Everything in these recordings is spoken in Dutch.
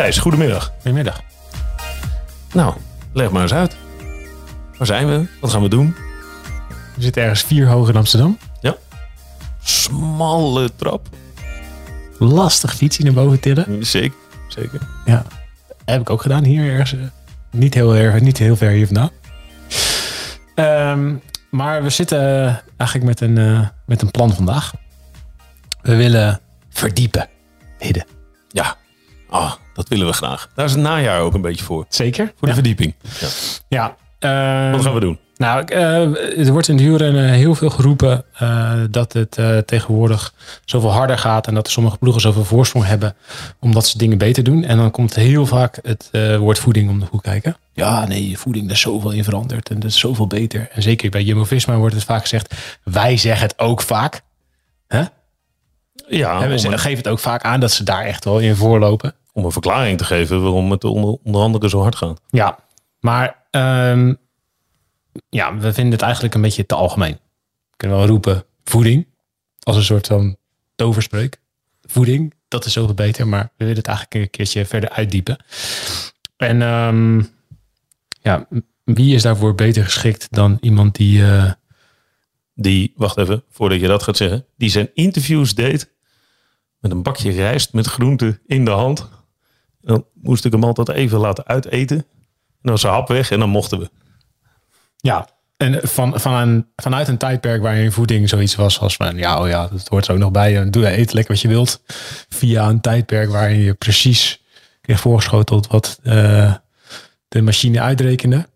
Thijs, goedemiddag. Goedemiddag. Nou, leg maar eens uit. Waar zijn we? Wat gaan we doen? We zitten ergens vier hoog in Amsterdam. Smalle trap. Lastig fietsje naar boven tillen. Zeker, zeker. Ja. Heb ik ook gedaan hier ergens. eh, Niet heel, erg, niet heel ver hier vandaan. Ehm, maar we zitten eh, eigenlijk met een, eh, met een plan vandaag. We willen verdiepen. Midden. Ja, ah, dat willen we graag. Daar is het najaar ook een beetje voor. Zeker? Voor de ja. verdieping. Ja. ja. ehm, Wat gaan we doen? Nou, eh, er wordt in de huurrennen heel veel geroepen eh, dat het eh, tegenwoordig zoveel harder gaat en dat sommige ploegen zoveel voorsprong hebben omdat ze dingen beter doen. En dan komt heel vaak het eh, woord voeding om de hoek kijken. Ja, nee, voeding, daar is zoveel in veranderd en dat is zoveel beter. En zeker bij Jumbo-Visma wordt het vaak gezegd. Wij zeggen het ook vaak. Hè? Ja, En we geven het ook vaak aan dat ze daar echt wel in voorlopen. Om een verklaring te geven waarom het onder, onder andere zo hard gaat. Ja, maar ehm, ja, we vinden het eigenlijk een beetje te algemeen. We kunnen wel roepen voeding als een soort van toverspreuk. Voeding, dat is zoveel beter, maar we willen het eigenlijk een keertje verder uitdiepen. En ehm, ja, wie is daarvoor beter geschikt dan iemand die... eh, Die, wacht even, voordat je dat gaat zeggen. Die zijn interviews deed met een bakje rijst met groenten in de hand. Dan moest ik hem altijd even laten uiteten. En dan was zijn hap weg en dan mochten we. Ja, en van, van een, vanuit een tijdperk waarin voeding zoiets was als van ja, oh ja, dat hoort er ook nog bij. Doe eet lekker wat je wilt. Via een tijdperk waarin je precies kreeg voorgeschoteld wat eh, de machine uitrekende.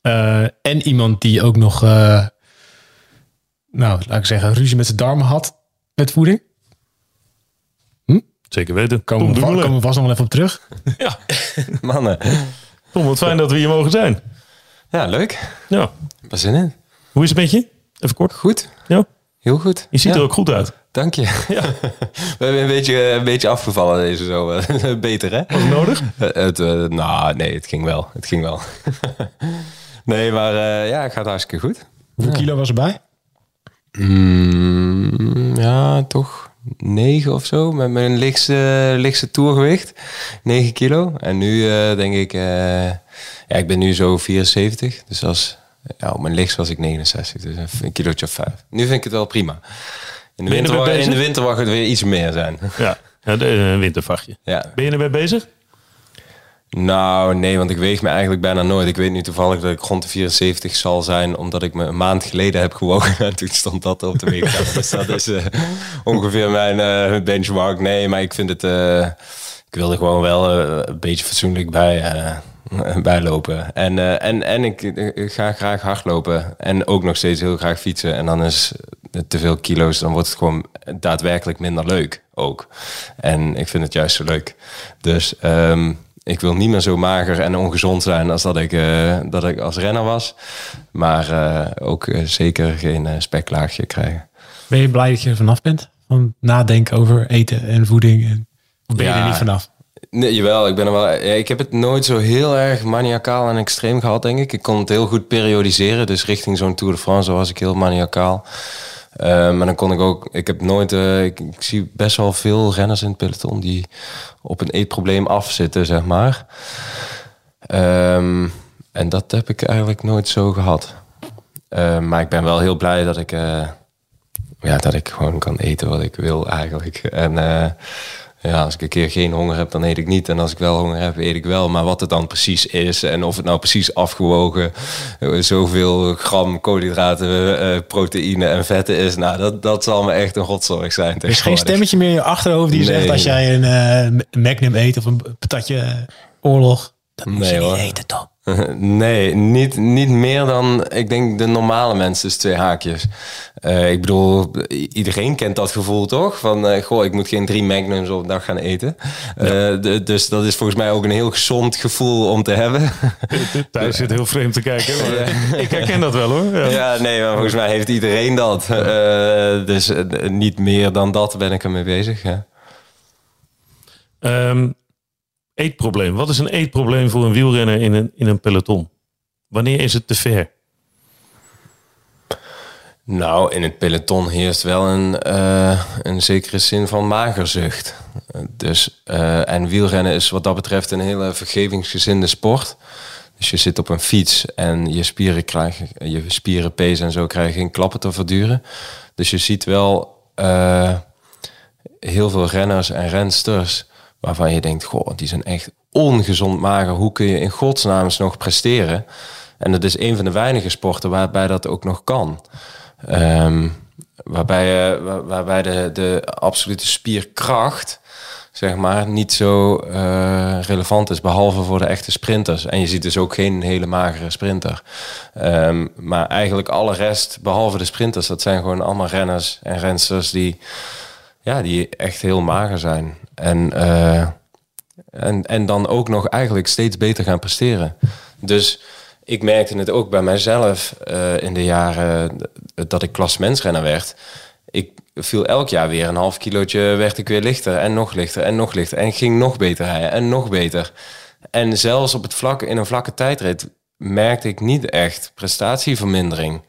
Eh, en iemand die ook nog, eh, nou, laat ik zeggen, ruzie met zijn darmen had met voeding. Zeker weten. Komen Tom we, komen we vast nog wel even op terug. Ja, Mannen. Tom, wat fijn dat we hier mogen zijn. Ja, leuk. Ja, Pas zin in. hoe is het met je? Even kort. Goed. Ja, Heel goed. je ziet Ja, er ook goed uit. Dank je. Ja. We hebben een beetje, een beetje afgevallen deze zo. Beter, hè? Was het nodig? Eh, Het, eh, nou, nee, het ging wel. Het ging wel. nee, maar eh, ja, het gaat hartstikke goed. Hoeveel kilo was erbij? Mm, ja, toch negen of zo. Met mijn lichtste, lichtste toergewicht. 9 kilo. En nu eh, denk ik... eh, ja, ik ben nu zo 74. Dus als... Ja, op mijn lichtst was ik 69. Dus een- kilootje of vijf. Nu vind ik het wel prima. In de, winter, in de winter mag het weer iets meer zijn. Ja, een wintervachtje. ja. Ben je erbij bezig? Nou, nee, want ik weeg me eigenlijk bijna nooit. Ik weet nu toevallig dat ik rond de 74 zal zijn, omdat ik me een maand geleden heb gewogen. En toen stond dat op de weegschaal. dus dat is eh, ongeveer mijn eh, benchmark. Nee, maar ik vind het... eh, ik wil er gewoon wel een beetje fatsoenlijk bij, lopen. En, en, en ik, ga graag hardlopen. En ook nog steeds heel graag fietsen. En dan is te veel kilo's, dan wordt het gewoon daadwerkelijk minder leuk ook. En ik vind het juist zo leuk. Dus... ehm, ik wil niet meer zo mager en ongezond zijn als dat ik, eh, dat ik als renner was. Maar eh, ook eh, zeker geen speklaagje krijgen. Ben je blij dat je er vanaf bent? Van nadenken over eten en voeding? En, of ben je er niet vanaf? Nee, jawel, ik ben er wel. Ja, ik heb het nooit zo heel erg maniacaal en extreem gehad, denk ik. Ik kon het heel goed periodiseren. Dus richting zo'n Tour de France was ik heel maniacaal. Eh, maar dan kon ik ook. Ik heb nooit. eh, ik, zie best wel veel renners in het peloton die op een eetprobleem afzitten, zeg maar. Ehm, en dat heb ik eigenlijk nooit zo gehad. Eh, maar ik ben wel heel blij dat ik, ja, dat ik gewoon kan eten wat ik wil eigenlijk. En ja, als ik een keer geen honger heb, dan eet ik niet. En als ik wel honger heb, eet ik wel. Maar wat het dan precies is en of het nou precies afgewogen eh, zoveel gram koolhydraten, eh, proteïne en vetten is, nou, dat, dat zal me echt een godzorg zijn. Er is geen stemmetje meer in je achterhoofd die Nee. zegt als jij een eh, Magnum eet of een patatje oorlog. Dan moet je niet hoor. eten, toch? Nee, niet, niet meer dan, ik denk, de normale mensen, dus twee haakjes. Eh, ik bedoel, iedereen kent dat gevoel toch? Van, eh, goh, ik moet geen drie magnums op een dag gaan eten. Eh, dus dat is volgens mij ook een heel gezond gevoel om te hebben. Thijs zit heel vreemd te kijken. Maar ik herken dat wel hoor. Ja. ja, nee, maar volgens mij heeft iedereen dat. Dus niet meer dan dat ben ik ermee bezig. Ja. Ehm, eetprobleem. Wat is een eetprobleem voor een wielrenner in een, in een peloton? Wanneer is het te ver? Nou, in het peloton heerst wel een, eh, een zekere zin van magerzucht. Dus, eh, en wielrennen is wat dat betreft een hele vergevingsgezinde sport. Dus je zit op een fiets en je spieren, krijgen, je spieren pezen en zo krijgen geen klappen te verduren. Dus je ziet wel eh, heel veel renners en rensters waarvan je denkt, goh, die zijn echt ongezond mager. Hoe kun je in godsnaam nog presteren? En dat is een van de weinige sporten waarbij dat ook nog kan. Ehm, waarbij eh, waar- waarbij de, de absolute spierkracht zeg maar, niet zo eh, relevant is, behalve voor de echte sprinters. En je ziet dus ook geen hele magere sprinter. Ehm, maar eigenlijk alle rest, behalve de sprinters, dat zijn gewoon allemaal renners en rensters die, ja, die echt heel mager zijn. En, eh, en, en dan ook nog eigenlijk steeds beter gaan presteren. Dus ik merkte het ook bij mijzelf eh, in de jaren dat ik klasmensrenner werd. Ik viel elk jaar weer een half kilootje, werd ik weer lichter en nog lichter en nog lichter. En ging nog beter rijden en nog beter. En zelfs op het vlak, in een vlakke tijdrit merkte ik niet echt prestatievermindering.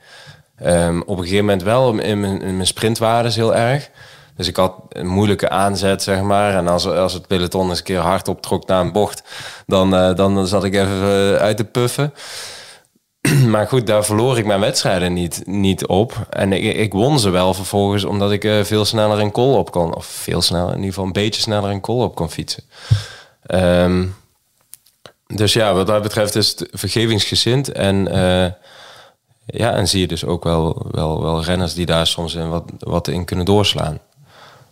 Ehm, op een gegeven moment wel in mijn, in mijn sprintwaardes heel erg. Dus ik had een moeilijke aanzet, zeg maar. En als, als het peloton eens een keer hard optrok naar een bocht, dan, eh, dan zat ik even eh, uit te puffen. maar goed, daar verloor ik mijn wedstrijden niet, niet op. En ik, ik won ze wel vervolgens, omdat ik eh, veel sneller in kool op kon. Of veel sneller, in ieder geval een beetje sneller in kool op kon fietsen. Ehm, dus ja, wat dat betreft is het vergevingsgezind. En ja, en zie je dus ook wel, wel, wel renners die daar soms in wat, wat in kunnen doorslaan.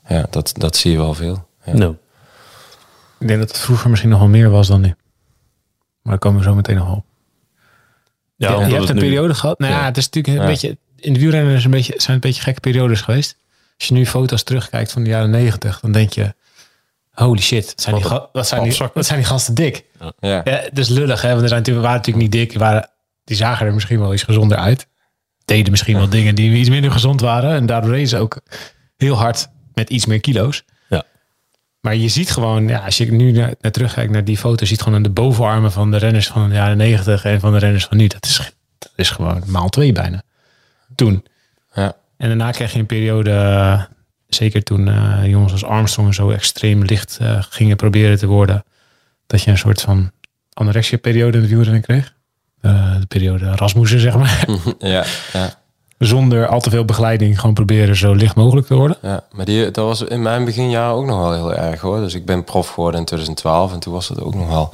Ja, dat, dat zie je wel veel. Ja. Nou, Ik denk dat het vroeger misschien nog wel meer was dan nu. Maar daar komen we zo meteen nog op. ja, je omdat hebt een nu- periode gehad. Nou ja, Ja. het is natuurlijk een Ja. beetje... In de wielrennen is een beetje, zijn het een beetje gekke periodes geweest. Als je nu foto's terugkijkt van de jaren negentig, dan denk je... Holy shit, zijn, Wat die, wat zijn, die, afzakken. wat zijn die gasten dik? Ja. Ja, het is lullig, hè? Want er zijn natuurlijk, waren natuurlijk niet dik. Die, waren, die zagen er misschien wel iets gezonder uit. Deden misschien wel dingen die iets minder gezond waren. En daardoor reden ze ook heel hard met iets meer kilo's. Ja. Maar je ziet gewoon, ja, als je nu naar, naar terugkijkt naar die foto, ziet gewoon aan de bovenarmen van de renners van de jaren 90 en van de renners van nu. Dat is, dat is gewoon maal twee bijna. Toen. Ja. En daarna kreeg je een periode, eh, zeker toen eh, jongens als Armstrong zo extreem licht eh, gingen proberen te worden, dat je een soort van anorexia-periode in de wielrennen kreeg. De periode Rasmussen, zeg maar. Ja, ja, Zonder al te veel begeleiding, gewoon proberen zo licht mogelijk te worden. ja. Maar die, dat was in mijn beginjaren ook nog wel heel erg hoor. Dus ik ben prof geworden in 2012 en toen was dat ook nog wel.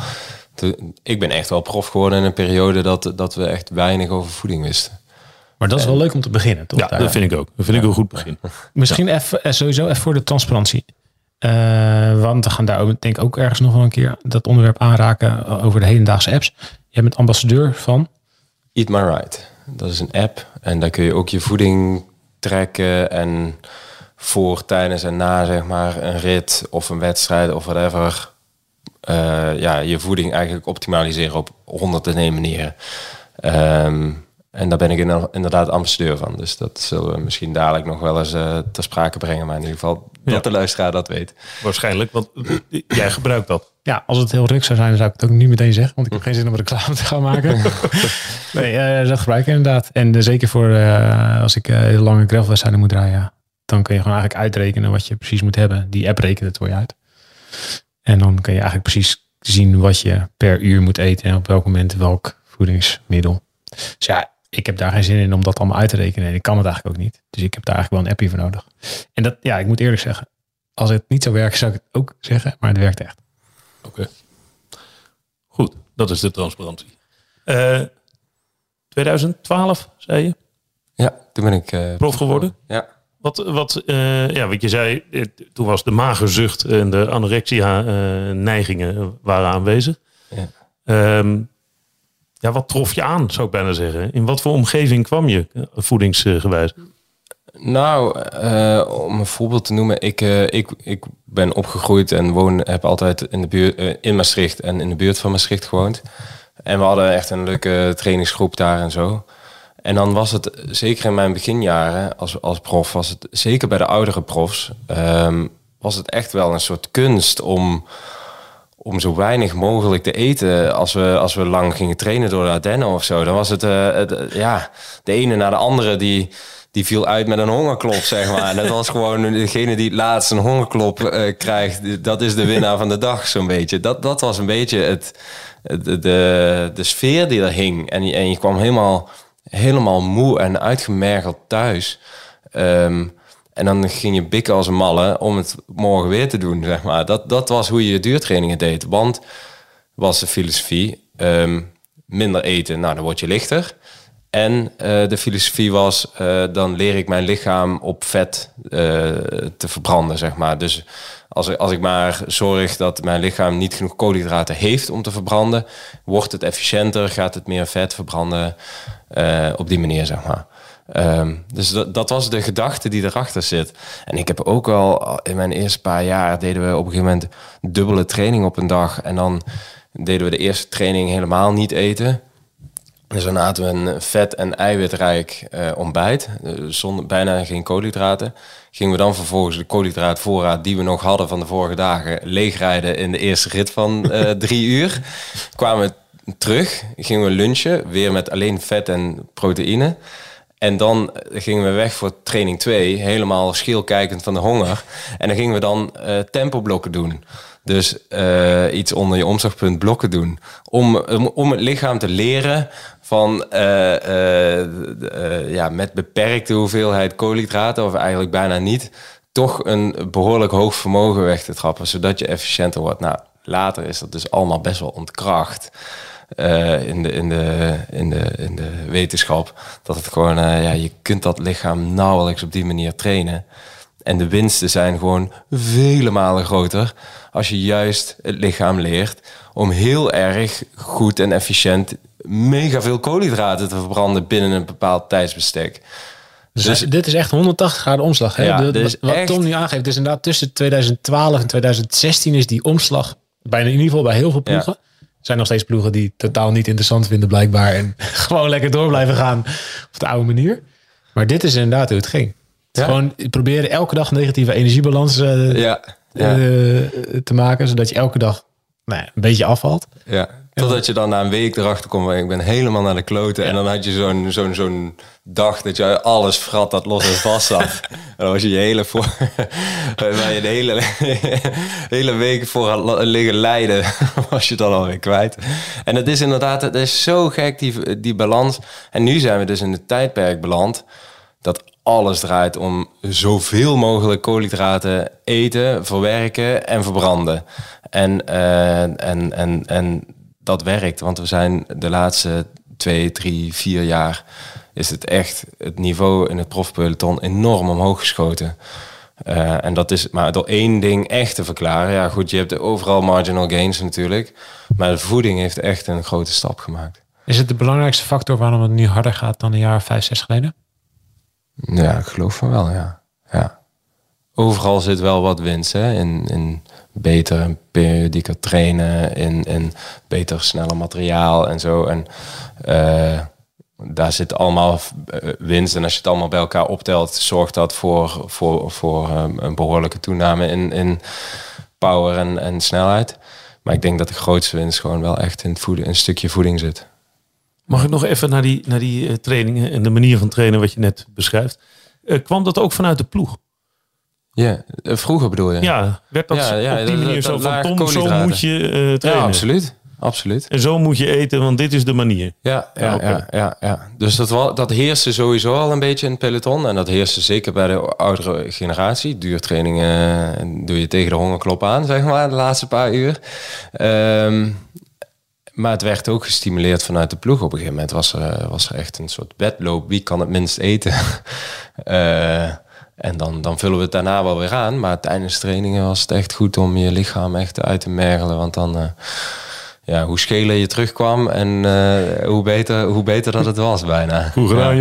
Toen, ik ben echt wel prof geworden in een periode dat, dat we echt weinig over voeding wisten. Maar dat is wel leuk om te beginnen, toch? Ja, Daar. dat vind ik ook. Dat vind ik een goed begin. Misschien even, eh, sowieso even voor de transparantie. Eh, want we gaan daar ook, denk ik ook ergens nog wel een keer dat onderwerp aanraken over de hedendaagse apps. Jij bent ambassadeur van. Eat My Right. Dat is een app en daar kun je ook je voeding trekken en voor, tijdens en na zeg maar een rit of een wedstrijd of whatever. eh, ja, je voeding eigenlijk optimaliseren op honderden manieren. Ehm, en daar ben ik in- inderdaad ambassadeur van. Dus dat zullen we misschien dadelijk nog wel eens eh, ter sprake brengen. Maar in ieder geval dat Ja. de luisteraar dat weet. Waarschijnlijk, want jij gebruikt dat. Ja, als het heel druk zou zijn, dan zou ik het ook niet meteen zeggen. Want ik heb geen zin om reclame te gaan maken. nee, eh, dat gebruik ik inderdaad. En eh, zeker voor eh, als ik eh, heel lange gravelwedstrijden moet rijden. ja, Dan kun je gewoon eigenlijk uitrekenen wat je precies moet hebben. Die app rekent het voor je uit. En dan kun je eigenlijk precies zien wat je per uur moet eten. En op welk moment welk voedingsmiddel. Dus ja, ik heb daar geen zin in om dat allemaal uit te rekenen. En ik kan het eigenlijk ook niet. Dus ik heb daar eigenlijk wel een appje voor nodig. En dat, ja, ik moet eerlijk zeggen. Als het niet zou werken, zou ik het ook zeggen. Maar het werkt echt. Oké. Goed, dat is de transparantie. Eh 2012, zei je? Ja, toen ben ik... eh, Prof geworden? Ja. Wat, wat, eh, ja, wat je zei, eh, toen was de magerzucht en de anorexia-neigingen waren aanwezig. Ja. Ehm, ja, wat trof je aan, zou ik bijna zeggen? In wat voor omgeving kwam je, eh, voedingsgewijs? Nou, eh, om een voorbeeld te noemen, ik, eh, ik, ik ben opgegroeid en woon, heb altijd in de buurt in Maastricht en in de buurt van Maastricht gewoond. En we hadden echt een leuke trainingsgroep daar en zo. En dan was het, zeker in mijn beginjaren als, als prof, was het zeker bij de oudere profs, ehm, was het echt wel een soort kunst om, om zo weinig mogelijk te eten als we, als we lang gingen trainen door de Ardennen of zo. Dan was het, eh, het, ja, de ene na de andere die, die viel uit met een hongerklop, zeg maar. En dat was gewoon degene die laatst een hongerklop eh, krijgt, dat is de winnaar van de dag, zo'n beetje. Dat, dat was een beetje het, de, de, de sfeer die er hing. En, en je kwam helemaal, helemaal moe en uitgemergeld thuis. Ehm, en dan ging je bikken als een malle om het morgen weer te doen, zeg maar. Dat, dat was hoe je duurtrainingen deed. Want, was de filosofie, ehm, minder eten, nou dan word je lichter. En eh, de filosofie was, eh, dan leer ik mijn lichaam op vet eh, te verbranden, zeg maar. Dus als, ik- als ik maar zorg dat mijn lichaam niet genoeg koolhydraten heeft om te verbranden, wordt het efficiënter, gaat het meer vet verbranden op die manier, zeg maar. Ehm, dus dat, dat was de gedachte die erachter zit. En ik heb ook al in mijn eerste paar jaar deden we op een gegeven moment dubbele training op een dag. En dan deden we de eerste training helemaal niet eten. Dus dan aten we een vet- en eiwitrijk eh, ontbijt, eh, zonder bijna geen koolhydraten. Gingen we dan vervolgens de koolhydraatvoorraad die we nog hadden van de vorige dagen leegrijden in de eerste rit van eh, drie uur. Kwamen we terug, gingen we lunchen, weer met alleen vet en proteïne. En dan gingen we weg voor training 2, helemaal scheel kijkend van de honger. En dan gingen we dan eh tempoblokken doen. Dus eh, iets onder je omslagpunt blokken doen. Om, om, het lichaam te leren van eh, ja, met beperkte hoeveelheid koolhydraten, of eigenlijk bijna niet, toch een behoorlijk hoog vermogen weg te trappen, zodat je efficiënter wordt. Nou, later is dat dus allemaal best wel ontkracht eh, in, de, in, de, in, de, in de wetenschap. Dat het gewoon, eh, ja, je kunt dat lichaam nauwelijks op die manier trainen. En de winsten zijn gewoon vele malen groter als je juist het lichaam leert om heel erg goed en efficiënt mega veel koolhydraten te verbranden binnen een bepaald tijdsbestek. Dus, Dus- dit is echt 180 graden omslag. Hè? Ja, De- dit is wat echt- Tom nu aangeeft, dus inderdaad tussen 2012 en 2016 is die omslag bijna in ieder geval bij heel veel ploegen. Zijn nog steeds ploegen die totaal niet interessant vinden blijkbaar. En gewoon lekker door blijven gaan op de oude manier. Maar dit is inderdaad hoe het ging. Ja. Gewoon proberen elke dag een negatieve energiebalans eh, Ja, eh, te maken. Zodat je elke dag nou ja, een beetje afvalt. Ja, totdat je dan na een week erachter komt, ik ben helemaal naar de kloten. En dan had je zo'n zo'n zo'n dag dat je alles frat dat los en vast zat. en dan was je je hele voor, waar je de hele, hele week voor had liggen lijden, was je dan alweer kwijt. En het is inderdaad, het is zo gek die, die balans. En nu zijn we dus in het tijdperk beland dat alles draait om zoveel mogelijk koolhydraten eten, verwerken en verbranden. En, eh, en, en, en dat werkt, want we zijn de laatste twee, drie, vier jaar is het echt het niveau in het profpeloton enorm omhoog geschoten. Eh, en dat is maar door één ding echt te verklaren. Ja, goed, je hebt overal marginal gains natuurlijk. Maar de voeding heeft echt een grote stap gemaakt. Is het de belangrijkste factor waarom het nu harder gaat dan een jaar vijf, zes geleden? Ja, ik geloof van wel, ja. ja. Overal zit wel wat winst, hè. In, in beter periodieker trainen, in, in beter, sneller materiaal en zo. En eh, daar zit allemaal eh, winst. En als je het allemaal bij elkaar optelt, zorgt dat voor, voor, voor eh, een behoorlijke toename in, in power en, en snelheid. Maar ik denk dat de grootste winst gewoon wel echt in het voeden, een stukje voeding zit. Mag ik nog even naar die, naar die eh, trainingen en de manier van trainen wat je net beschrijft? Kwam dat ook vanuit de ploeg? Ja, eh, vroeger bedoel je? Ja, werd dat Ja, ja, op die dat- manier dat zo van laag Tom, zo moet je eh, ja trainen. absoluut. Absoluut. En zo moet je eten, want dit is de manier. Ja, ja, Ja, ja, ja, ja. Dus dat, dat heerste sowieso al een beetje in het peloton. En dat heerste zeker bij de oudere generatie. Duurtrainingen eh, doe je tegen de hongerklop aan, zeg maar, de laatste paar uur. Ehm, maar het werd ook gestimuleerd vanuit de ploeg. Op een gegeven moment was er, was er echt een soort wedloop. Wie kan het minst eten? Eh, en dan, dan vullen we het daarna wel weer aan. Maar tijdens trainingen was het echt goed om je lichaam echt uit te mergelen. Want dan... eh, ja, hoe scheler je terugkwam en eh, hoe, beter, hoe beter dat het was bijna. Goed gedaan.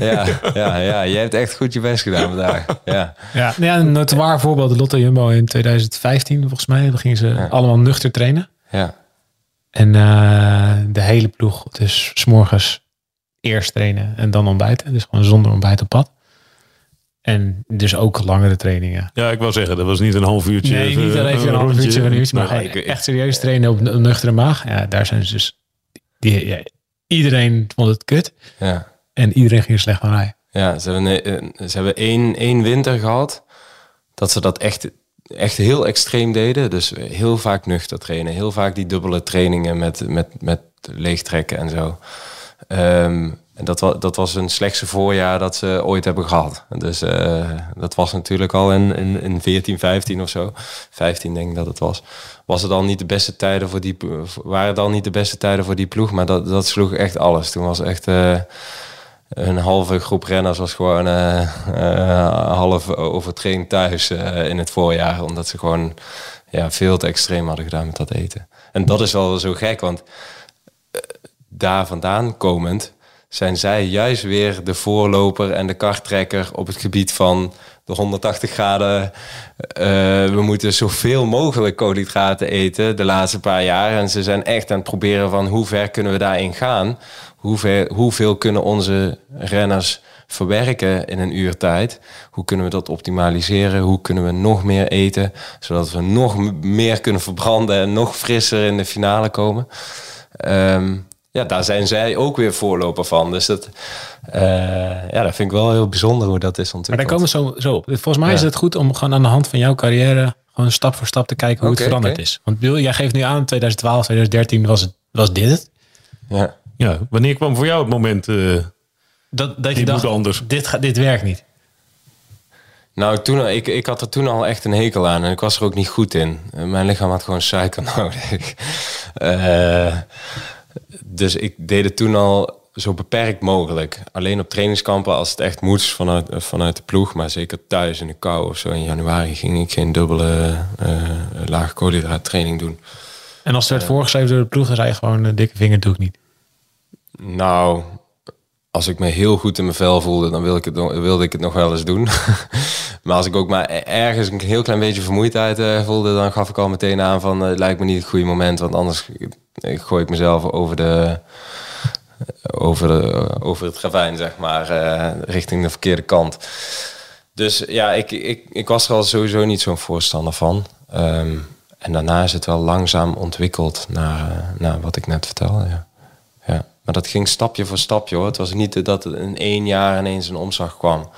Ja, ja, ja, je hebt echt goed je best gedaan vandaag. Ja, Ja, nou ja een notoire voorbeeld. de Lotto Jumbo in 2015 volgens mij. Dan gingen ze Ja. allemaal nuchter trainen. ja, En eh, de hele ploeg dus s'morgens eerst trainen en dan ontbijten. Dus gewoon zonder ontbijt op pad. En dus ook langere trainingen. Ja, ik wou zeggen, dat was niet een half uurtje. Nee, niet even een half rondje. uurtje, een uurtje, maar Nee. echt serieus trainen op een nuchtere maag. Ja, daar zijn ze dus... Die, ja, iedereen vond het kut ja. en iedereen ging er slecht van rijden. Ja, ze hebben, eh, ze hebben één, één winter gehad dat ze dat echt, echt heel extreem deden. Dus heel vaak nuchter trainen, heel vaak die dubbele trainingen met, met, met leegtrekken en zo. Ehm, en dat, was, dat was een slechtste voorjaar dat ze ooit hebben gehad. Dus eh, dat was natuurlijk al in, in, in 14, 15 of zo. 15 denk ik dat het was. Was het dan niet de beste tijden voor die waren dan niet de beste tijden voor die ploeg, maar dat, dat sloeg echt alles. Toen was echt eh, een halve groep renners was gewoon eh, eh, half overtraind thuis in het voorjaar, omdat ze gewoon ja, veel te extreem hadden gedaan met dat eten. En dat is wel zo gek, want daar vandaan komend zijn zij juist weer de voorloper en de karttrekker op het gebied van de 180 graden. Eh, we moeten zoveel mogelijk koolhydraten eten de laatste paar jaar. En ze zijn echt aan het proberen van hoe ver kunnen we daarin gaan? Hoe ver, hoeveel kunnen onze renners verwerken in een uur tijd? Hoe kunnen we dat optimaliseren? Hoe kunnen we nog meer eten? Zodat we nog meer kunnen verbranden en nog frisser in de finale komen. Ehm, ja, daar zijn zij ook weer voorloper van. Dus dat, eh, ja, dat vind ik wel heel bijzonder hoe dat is Maar ontwikkeld. daar komen we zo, zo op. Volgens mij is het goed om gewoon aan de hand van jouw carrière... gewoon stap voor stap te kijken hoe het veranderd is. Want Bill, jij geeft nu aan 2012, 2013 was, het, was dit het. Ja. Ja, wanneer kwam voor jou het moment? eh, Dat, dat je dacht, moet anders. Dit, gaat, dit werkt niet. Nou, toen, ik, ik had er toen al echt een hekel aan en ik was er ook niet goed in. Mijn lichaam had gewoon suiker nodig. Eh, dus ik deed het toen al zo beperkt mogelijk. Alleen op trainingskampen als het echt moest vanuit, vanuit de ploeg. Maar zeker thuis in de kou of zo in januari ging ik geen dubbele eh lage koolhydraat training doen. En als het werd voorgeschreven door de ploeg, dan zei je gewoon... een dikke vinger doe ik niet. Nou, als ik me heel goed in mijn vel voelde, dan wilde ik het, wilde ik het nog wel eens doen. maar als ik ook maar ergens een heel klein beetje vermoeidheid eh, voelde, dan gaf ik al meteen aan van eh, het lijkt me niet het goede moment, want anders eh, gooi ik mezelf over de over, de, over het ravijn, zeg maar, richting de verkeerde kant. Dus ja, ik, ik, ik was er al sowieso niet zo'n voorstander van. Ehm, en daarna is het wel langzaam ontwikkeld naar, naar wat ik net vertelde. Ja. Ja, maar dat ging stapje voor stapje hoor. Het was niet dat het in één jaar ineens een omslag kwam.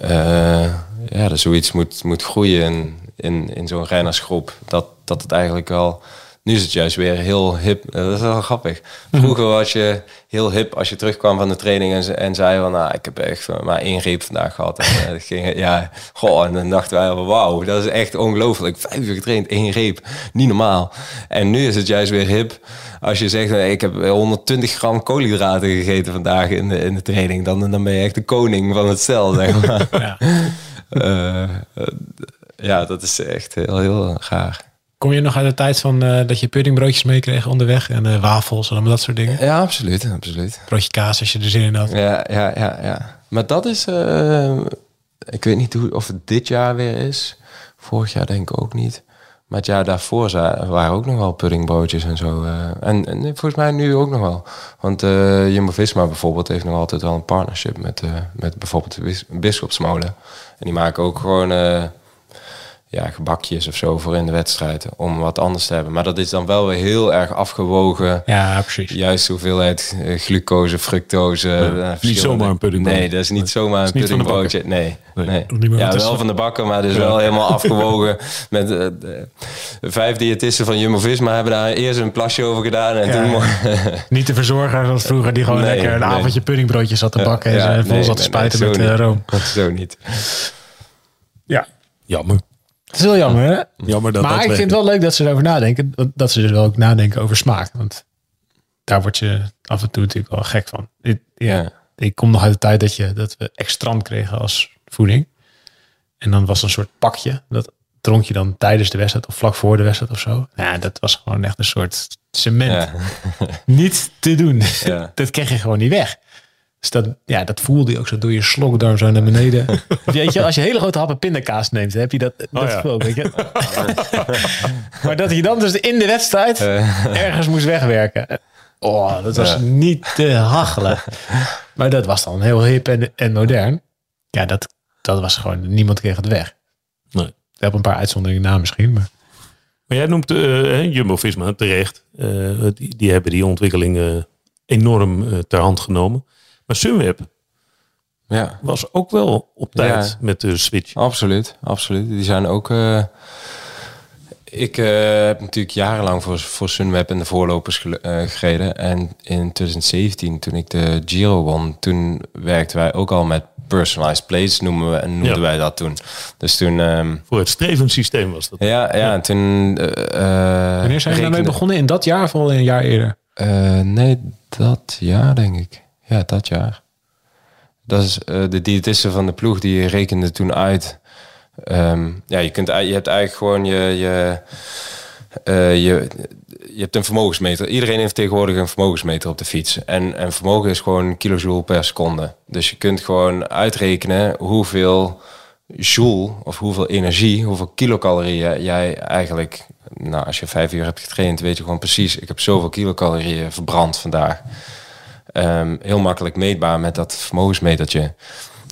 Eh, ja, dat zoiets moet, moet groeien in, in, in zo'n rennersgroep. Dat, dat het eigenlijk wel... Nu is het juist weer heel hip. Eh, dat is wel grappig. Vroeger was je heel hip als je terugkwam van de training en, en zei van... Nou, ik heb echt maar één reep vandaag gehad. En, eh, ging, ja, goh, en dan dachten wij van wauw, dat is echt ongelooflijk. Vijf uur getraind, één reep. Niet normaal. En nu is het juist weer hip als je zegt, eh, ik heb 120 gram koolhydraten gegeten vandaag in de, in de training, dan, dan ben je echt de koning van het stel, zeg maar. Ja. Eh, eh, ja, dat is echt heel, heel raar. Kom je nog uit de tijd van eh, dat je puddingbroodjes meekreeg onderweg en eh, wafels en dat soort dingen? Ja, absoluut, absoluut. Broodje kaas als je er zin in had. Ja, ja, ja, ja. Maar dat is, eh, ik weet niet hoe, of het dit jaar weer is. Vorig jaar denk ik ook niet. Maar het jaar daarvoor waren ook nog wel puddingbroodjes en zo. en, en volgens mij nu ook nog wel. Want Jumbo-Visma bijvoorbeeld heeft nog altijd wel een partnership met, met bijvoorbeeld Bisschopsmolen. En die maken ook gewoon ja, gebakjes of zo voor in de wedstrijd. Om wat anders te hebben. Maar dat is dan wel weer heel erg afgewogen. Ja, precies. Juist hoeveelheid eh, glucose, fructose. eh, verschillende- zomaar een puddingbrood. Nee, dat is niet zomaar een niet van de puddingbroodje. Nee, Nee. nee. Niet Ja, wel dat? van de bakken, maar dus wel helemaal afgewogen. Met eh, de vijf diëtisten van Jumbo-Visma hebben daar eerst een plasje over gedaan. En Ja, toen... ja. Niet de verzorger zoals vroeger die gewoon Nee, lekker een nee. avondje puddingbroodjes zat te bakken en Ja, vol nee, zat te nee, spuiten nee, met niet. room. Zo niet. Ja, Jammer. Het is wel jammer hè? Jammer dat maar dat ik vind het wel leuk dat ze erover nadenken. Dat, ze dus wel ook nadenken over smaak. Want daar word je af en toe natuurlijk wel gek van. Ik, ja, Ja. ik kom nog uit de tijd dat, je, dat we extrant kregen als voeding. En dan was een soort pakje. Dat dronk je dan tijdens de wedstrijd of vlak voor de wedstrijd of zo. Ja, dat was gewoon echt een soort cement. Ja. Niet te doen. Dat kreeg je gewoon niet weg. Dus dat, ja, dat voelde je ook zo door je slokdarm zo naar beneden. weet je, als je hele grote happen pindakaas neemt, heb je dat, dat ja. gevoel, weet je. maar dat je dan dus in de wedstrijd ergens moest wegwerken. Oh, dat was Ja. niet te hachelen. Maar dat was dan heel hip en, en modern. Ja, dat, dat was gewoon, niemand kreeg het weg. Nee. Ik heb een paar uitzonderingen na misschien, maar... Maar jij noemt eh, Jumbo-Visma terecht. Eh, die, die hebben die ontwikkeling eh, enorm eh, ter hand genomen. Maar Sunweb ja. was ook wel op tijd Ja. met de switch. Absoluut, absoluut. Die zijn ook. eh, ik eh, heb natuurlijk jarenlang voor, voor Sunweb en de voorlopers eh, gereden. En in 2017, toen ik de Giro won, toen werkten wij ook al met personalized plates, noemen we, en noemden Ja. wij dat toen. Dus toen. ehm, Voor het strevend systeem was dat. ja, ja, en toen. Wanneer zijn we daarmee begonnen? In dat jaar of al een jaar eerder? Eh, nee, dat jaar denk ik. Ja, dat jaar. Dat is eh, de diëtiste van de ploeg die rekende toen uit. Ehm, ja, je, kunt, je hebt eigenlijk gewoon je, je, eh, je, je hebt een vermogensmeter. Iedereen heeft tegenwoordig een vermogensmeter op de fiets. En, en vermogen is gewoon kilojoule per seconde. Dus je kunt gewoon uitrekenen hoeveel joule of hoeveel energie, hoeveel kilocalorieën jij eigenlijk, nou als je vijf uur hebt getraind, weet je gewoon precies, ik heb zoveel kilocalorieën verbrand vandaag. Ehm, heel makkelijk meetbaar met dat vermogensmetertje.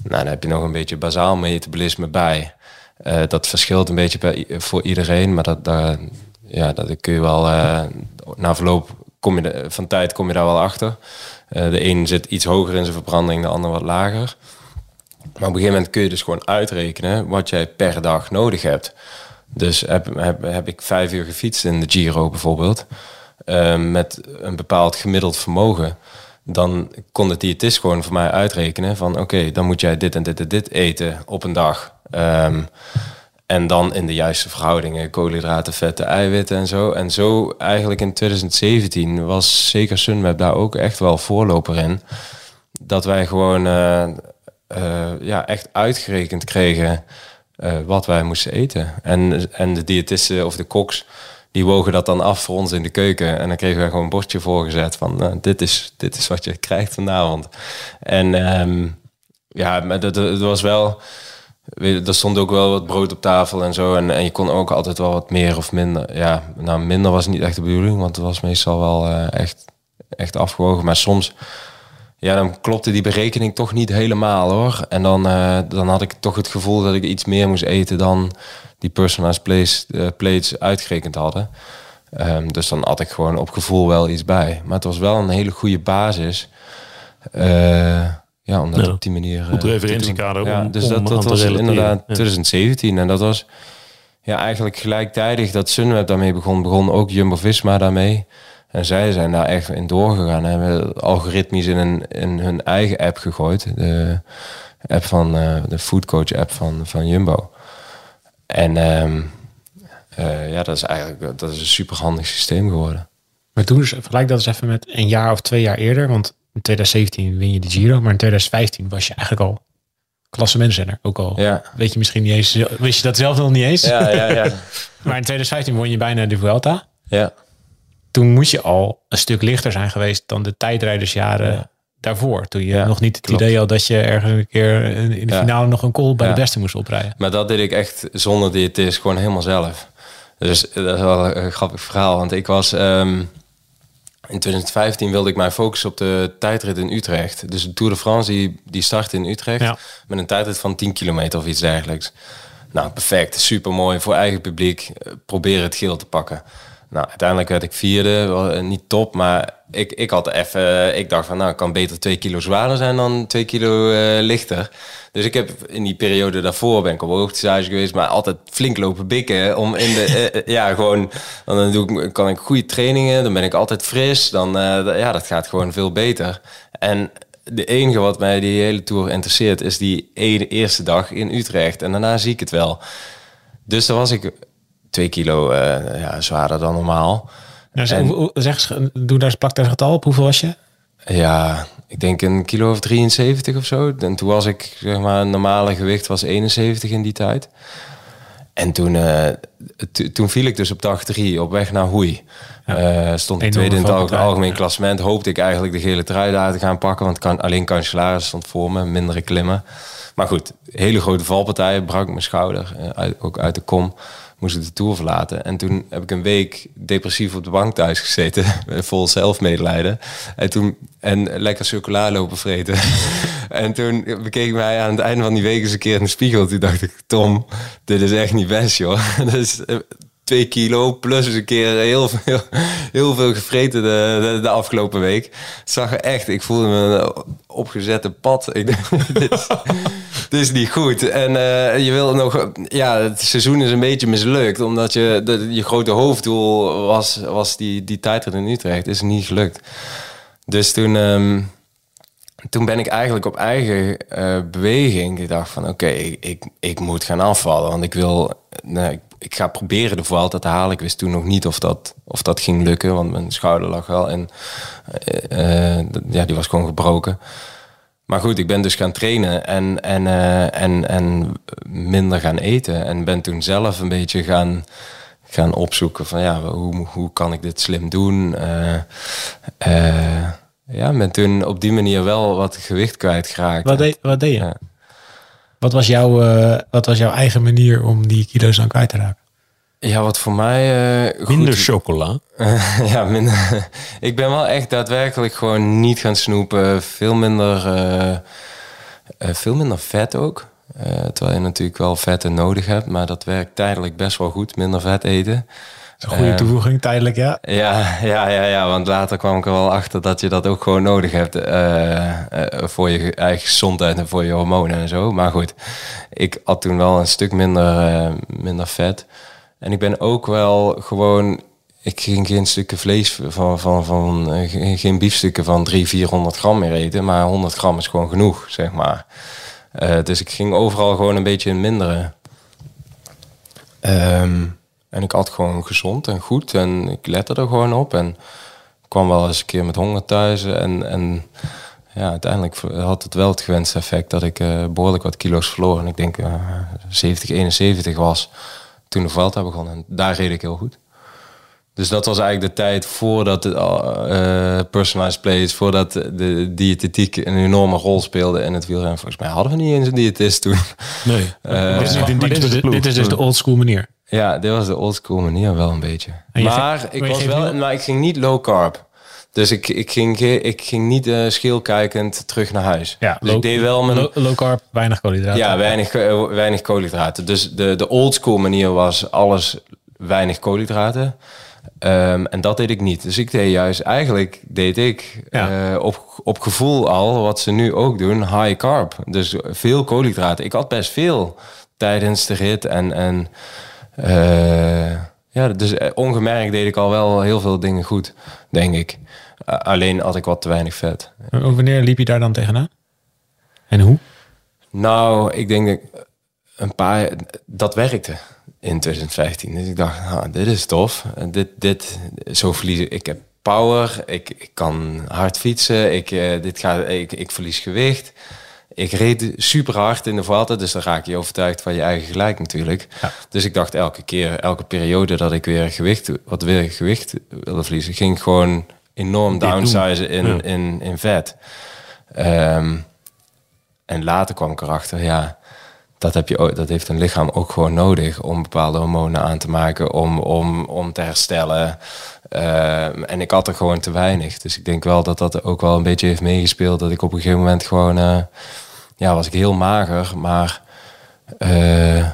Nou, dan heb je nog een beetje bazaal metabolisme bij. Eh, dat verschilt een beetje voor iedereen, maar dat, daar, ja, dat kun je wel, eh, na verloop kom je van tijd kom je daar wel achter. Eh, de een zit iets hoger in zijn verbranding, de ander wat lager. Maar op een gegeven moment kun je dus gewoon uitrekenen wat jij per dag nodig hebt. Dus heb, heb, heb ik vijf uur gefietst in de Giro bijvoorbeeld, met een bepaald gemiddeld vermogen, dan kon de diëtist gewoon voor mij uitrekenen van oké, dan moet jij dit en dit en dit eten op een dag. Ehm, en dan in de juiste verhoudingen, koolhydraten, vetten, eiwitten en zo. En zo eigenlijk in 2017 was zeker Sunweb daar ook echt wel voorloper in. Dat wij gewoon eh, eh, ja, echt uitgerekend kregen eh, wat wij moesten eten. En, en de diëtisten of de koks, die wogen dat dan af voor ons in de keuken. En dan kregen wij gewoon een bordje voorgezet van eh, dit, is, dit is wat je krijgt vanavond. En ehm, ja, dat was wel... Er stond ook wel wat brood op tafel en zo. En, en je kon ook altijd wel wat meer of minder. Ja, nou, minder was niet echt de bedoeling, want het was meestal wel eh, echt, echt afgewogen. Maar soms, ja, dan klopte die berekening toch niet helemaal hoor. En dan, eh, dan had ik toch het gevoel dat ik iets meer moest eten dan die personalized plates, eh, plates uitgerekend hadden. Ehm, dus dan had ik gewoon op gevoel wel iets bij. Maar het was wel een hele goede basis. Eh, ja, om dat Ja, op die manier. eh, goed referentiekader Ja, dus om dat, dat was inderdaad Ja. 2017. En dat was ja, eigenlijk gelijktijdig dat Sunweb daarmee begon, begon ook Jumbo-Visma daarmee. En zij zijn daar echt in doorgegaan. En hebben algoritmisch in, een, in hun eigen app gegooid. De app van de foodcoach app van, van Jumbo. En ehm, eh, ja, dat is eigenlijk dat is een super handig systeem geworden. Maar toen, dus, vergelijk dat eens even met een jaar of twee jaar eerder. Want in 2017 win je de Giro. Maar in 2015 was je eigenlijk al klassementsrenner. Ook al Ja. weet je misschien niet eens, wist je dat zelf nog niet eens. Ja, ja, ja. Maar in 2015 won je bijna de Vuelta. ja. Toen moest je al een stuk lichter zijn geweest dan de tijdrijdersjaren Ja. Daarvoor. Toen je Ja, nog niet het klopt. idee had dat je ergens een keer in de Ja. finale nog een call bij Ja. de beste moest oprijden. Maar dat deed ik echt zonder diëtist, gewoon helemaal zelf. Dus dat is wel een grappig verhaal. Want ik was... ehm, in 2015 wilde ik mij focussen op de tijdrit in Utrecht. Dus de Tour de France die, die startte in Utrecht. Met een tijdrit van 10 kilometer of iets dergelijks. Nou, perfect. Super mooi voor eigen publiek. Eh, Proberen het geel te pakken. Nou, uiteindelijk werd ik vierde. Eh, Niet top, maar ik, ik had even... Ik dacht van, nou, kan beter twee kilo zwaarder zijn dan twee kilo eh, lichter. Dus ik heb in die periode daarvoor ben ik op hoogtestage geweest, maar altijd flink lopen bikken om in de eh, eh, ja gewoon dan doe ik kan ik goede trainingen, dan ben ik altijd fris, dan eh, ja dat gaat gewoon veel beter. En de enige wat mij die hele tour interesseert is die ene eerste dag in Utrecht en daarna zie ik het wel. Dus dan was ik twee kilo eh, ja, zwaarder dan normaal. Nou, zeg, En- zeg doe daar eens, plak daar een getal op. Hoeveel was je? Ja, ik denk een kilo of 73 of zo. En toen was ik, zeg maar, een normale gewicht was 71 in die tijd. en toen, eh, toen viel ik dus op dag drie op weg naar Hoei. Eh, stond ik Enorme tweede in het algemeen ja. klassement. Hoopte ik eigenlijk de gele trui daar te gaan pakken. Want kan, alleen Cancellara stond voor me. Mindere klimmen. Maar goed, hele grote valpartij. Brak mijn schouder. uit, ook uit de kom. Moest ik de Tour verlaten. En toen heb ik een week depressief op de bank thuis gezeten. Vol zelfmedelijden. En toen en lekker chocola lopen vreten. en toen bekeek mij aan het einde van die week eens een keer in de spiegel. Toen dacht ik, Tom, dit is echt niet best, joh. dus eh, twee kilo plus een keer heel veel, heel veel gevreten de, de, afgelopen week. Zag er echt, ik voelde me een opgezette pad. Ik dacht, dit, is, niet goed. En eh, je wil nog, ja, het seizoen is een beetje mislukt. Omdat je, de, je grote hoofddoel was, was die, die tijdrit in Utrecht. Is niet gelukt. Dus toen, ehm, toen ben ik eigenlijk op eigen eh, beweging. Ik dacht van oké, ik, ik, ik moet gaan afvallen. Want ik wil, nou, ik ga proberen de Vuelta te halen. Ik wist toen nog niet of dat, of dat ging lukken. Want mijn schouder lag wel. En eh, ja, die was gewoon gebroken. Maar goed, ik ben dus gaan trainen en, en, eh, en, en minder gaan eten. En ben toen zelf een beetje gaan, gaan opzoeken van ja, hoe, hoe kan ik dit slim doen? Ja, ben toen op die manier wel wat gewicht kwijtgeraakt. Wat deed, wat deed je? Wat, was jouw, eh, wat was jouw eigen manier om die kilo's dan kwijt te raken? Ja, wat voor mij eh, goed- Minder chocola. ja, minder. ik ben wel echt daadwerkelijk gewoon niet gaan snoepen. Veel minder, eh, eh, veel minder vet ook. Eh, terwijl je natuurlijk wel vetten nodig hebt. Maar dat werkt tijdelijk best wel goed. Minder vet eten. Een goede Eh, toevoeging, tijdelijk ja. Ja, ja, ja, ja, want later kwam ik er wel achter dat je dat ook gewoon nodig hebt eh, eh, voor je eigen gezondheid en voor je hormonen en zo. Maar goed, ik had toen wel een stuk minder, eh, minder vet. En ik ben ook wel gewoon, ik ging geen stukken vlees van, van, van eh, geen- geen biefstukken van 300, 400 gram meer eten, maar 100 gram is gewoon genoeg, zeg maar. Eh, dus ik ging overal gewoon een beetje in minderen. Ehm, en ik at gewoon gezond en goed en ik lette er gewoon op. En ik kwam wel eens een keer met honger thuis. En, en ja, uiteindelijk had het wel het gewenste effect dat ik eh, behoorlijk wat kilo's verloor. En ik denk eh 70, 71 was toen de Vuelta begon. En daar reed ik heel goed. Dus dat was eigenlijk de tijd voordat de eh, personalized plays, voordat de diëtetiek een enorme rol speelde in het wielrennen. Volgens mij hadden we niet eens een diëtist toen. Nee. Eh, is dit, is, de ploeg. dit is dus de old school manier. Ja, dit was de oldschool manier wel een beetje. Maar ging- ik was wel, maar ik ging niet low carb. Dus ik, ik, ging, ik ging niet eh scheelkijkend terug naar huis. Ja, dus low- ik deed wel mijn... Low, low carb, weinig koolhydraten. Ja, weinig, eh, weinig koolhydraten. Dus de, de oldschool manier was alles weinig koolhydraten. Ehm, en dat deed ik niet. Dus ik deed juist, eigenlijk deed ik Ja. eh, op, op gevoel al wat ze nu ook doen, high carb. Dus veel koolhydraten. Ik had best veel tijdens de rit. En, en eh, ja, dus eh, ongemerkt deed ik al wel heel veel dingen goed, denk ik. Alleen had ik wat te weinig vet. En Wanneer liep je daar dan tegenaan? En hoe? Nou, ik denk dat een paar dat werkte in 2015. Dus ik dacht, nou, dit is tof. Dit, dit, zo verliezen. Ik heb power. Ik, ik kan hard fietsen. Ik, eh, dit ga, ik, ik verlies gewicht. Ik reed super hard in de Vuelta, dus dan raak je overtuigd van je eigen gelijk natuurlijk. Dus ik dacht elke keer, elke periode dat ik weer gewicht, wat weer gewicht wilde verliezen, ging ik gewoon enorm downsizen in, Ja. in, in vet. Ehm, en later kwam ik erachter, ja, dat, heb je, ook- dat heeft een lichaam ook gewoon nodig om bepaalde hormonen aan te maken, om, om, om te herstellen. Ehm, en ik had er gewoon te weinig. Dus ik denk wel dat dat ook wel een beetje heeft meegespeeld. Dat ik op een gegeven moment gewoon, eh, ja, was ik heel mager, maar eh,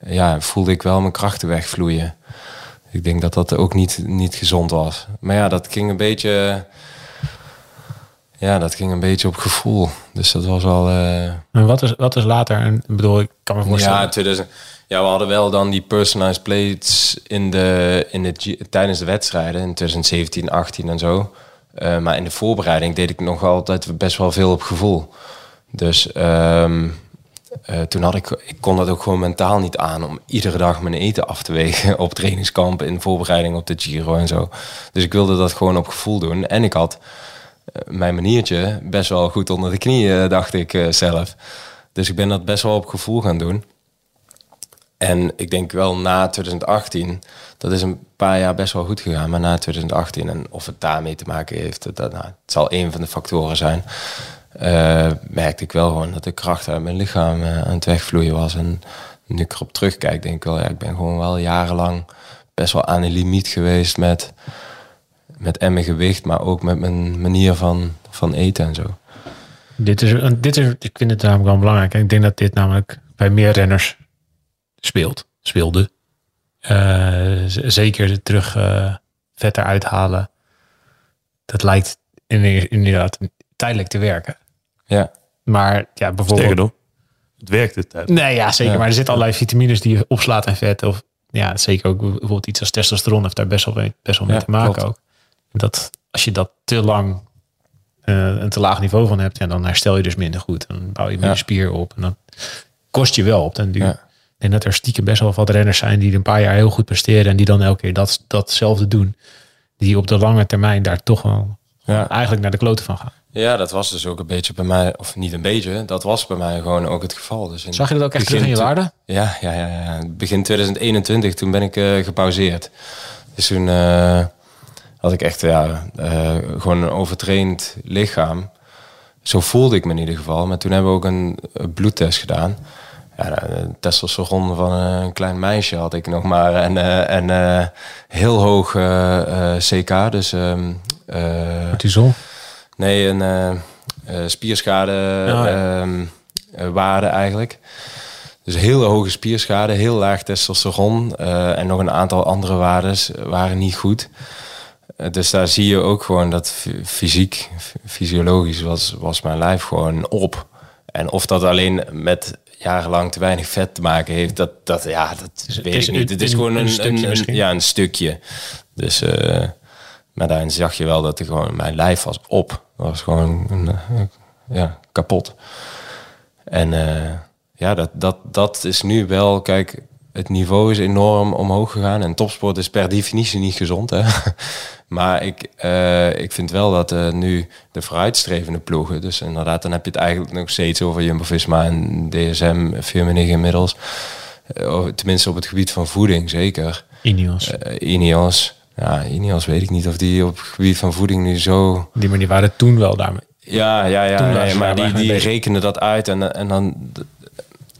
ja, voelde ik wel mijn krachten wegvloeien. Ik denk dat dat ook niet, niet gezond was. Maar ja, dat ging een beetje. Ja, dat ging een beetje op gevoel. Dus dat was wel. eh, En wat is, wat is later? En, ik bedoel, ik kan me voorstellen. ja, 2000, ja, we hadden wel dan die personalized plates in de, in de, tijdens de wedstrijden in 2017, 18 en zo. Eh, maar in de voorbereiding deed ik nog altijd best wel veel op gevoel. Dus ehm, eh, toen had ik, ik kon dat ook gewoon mentaal niet aan om iedere dag mijn eten af te wegen op trainingskamp in voorbereiding op de Giro en zo. Dus ik wilde dat gewoon op gevoel doen. En ik had eh, mijn maniertje best wel goed onder de knieën, dacht ik eh, zelf. Dus ik ben dat best wel op gevoel gaan doen. En ik denk wel na 2018, dat is een paar jaar best wel goed gegaan, maar na 2018 en of het daarmee te maken heeft, dat, nou, het zal een van de factoren zijn. Eh, merkte ik wel gewoon dat de kracht uit mijn lichaam eh, aan het wegvloeien was. En nu ik erop terugkijk, denk ik wel, ja, ik ben gewoon wel jarenlang best wel aan de limiet geweest met, met en mijn gewicht, maar ook met mijn manier van, van eten en zo. Dit is, dit is, ik vind het namelijk wel belangrijk. En ik denk dat dit namelijk bij meer renners speelt. Speelde. Z- zeker terug eh, vet eruit halen. Dat lijkt in- inderdaad tijdelijk te werken. Ja, Maar ja, Sterker bijvoorbeeld... nog, het werkt de tijd. Nee, ja, zeker. Ja. Maar er zitten allerlei vitamines die je opslaat in vet. Of ja, zeker ook bijvoorbeeld iets als testosteron heeft daar best wel mee, best wel mee Ja, te maken klopt. ook. Dat als je dat te lang eh, een te laag niveau van hebt, ja, dan herstel je dus minder goed. Dan bouw je minder Ja. spier op. En dan kost je wel op den duur. Ja. Denk dat er stiekem best wel wat renners zijn die een paar jaar heel goed presteren. En die dan elke keer dat, datzelfde doen. Die op de lange termijn daar toch wel Ja. eigenlijk naar de kloten van gaan. Ja, dat was dus ook een beetje bij mij, of niet een beetje, dat was bij mij gewoon ook het geval. Dus in Zag je dat ook echt terug in je waarde? Ja, ja, ja, ja. Begin 2021, toen ben ik eh, gepauzeerd. Dus toen eh, had ik echt ja, eh, gewoon een overtraind lichaam. Zo voelde ik me in ieder geval. Maar toen hebben we ook een bloedtest gedaan. Ja, de testosteron van een klein meisje had ik nog maar. En, en heel hoog CK, dus... eh, Cortisol. Nee, een eh, eh, spierschade ja. ehm, eh, waarde eigenlijk. Dus hele hoge spierschade, heel laag testosteron en nog een aantal andere waardes waren niet goed. Dus daar zie je ook gewoon dat fy- fysiek, fysiologisch was, was mijn lijf gewoon op. En of dat alleen met jarenlang te weinig vet te maken heeft, dat, dat, ja, dat het weet is ik niet. Het is gewoon een een, ja, een stukje. Dus, eh, maar daarin zag je wel dat er gewoon, mijn lijf was op. Dat was gewoon eh, ja, kapot. En eh, ja, dat, dat, dat is nu wel, kijk, het niveau is enorm omhoog gegaan. En topsport is per definitie niet gezond. Hè? Maar ik, eh, ik vind wel dat nu de vooruitstrevende ploegen, dus inderdaad, dan heb je het eigenlijk nog steeds over Jumbo-Visma en DSM, Firmenich inmiddels. Oh, tenminste op het gebied van voeding, zeker. Ineos. Ineos. Ja, Ineos weet ik niet of die op het gebied van voeding nu zo... Die, die waren toen wel daarmee. Ja, ja, ja. Maar die, die rekenen dat uit en, en dan...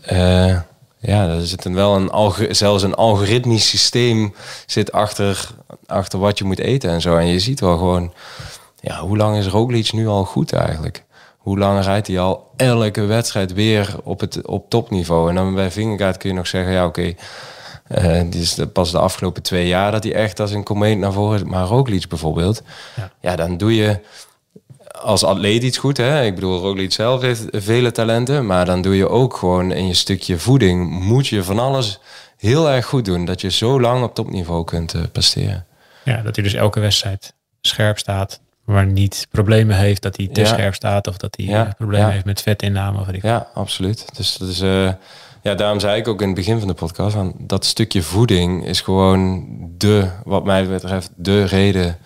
eh, ja, er zit een wel een alge- zelfs een algoritmisch systeem zit achter, achter wat je moet eten en zo. En je ziet wel gewoon, ja, hoe lang is Roglic nu al goed eigenlijk? Hoe lang rijdt hij al elke wedstrijd weer op, het, op topniveau? En dan bij Vingegaard kun je nog zeggen, ja oké, eh, die is de- pas de afgelopen twee jaar dat hij echt als een komeet naar voren is. Maar Roglic bijvoorbeeld, Ja. ja, dan doe je als atleet iets goed. Hè? Ik bedoel, Roglic zelf heeft vele talenten. Maar dan doe je ook gewoon in je stukje voeding... moet je van alles heel erg goed doen. Dat je zo lang op topniveau kunt eh, presteren. Ja, dat hij dus elke wedstrijd scherp staat. Maar niet problemen heeft dat hij te Ja. scherp staat. Of dat hij Ja, problemen heeft met vetinname. Of. Ja, absoluut. Dus dat is... eh, ja, daarom zei ik ook in het begin van de podcast... Van dat stukje voeding is gewoon de, wat mij betreft, de reden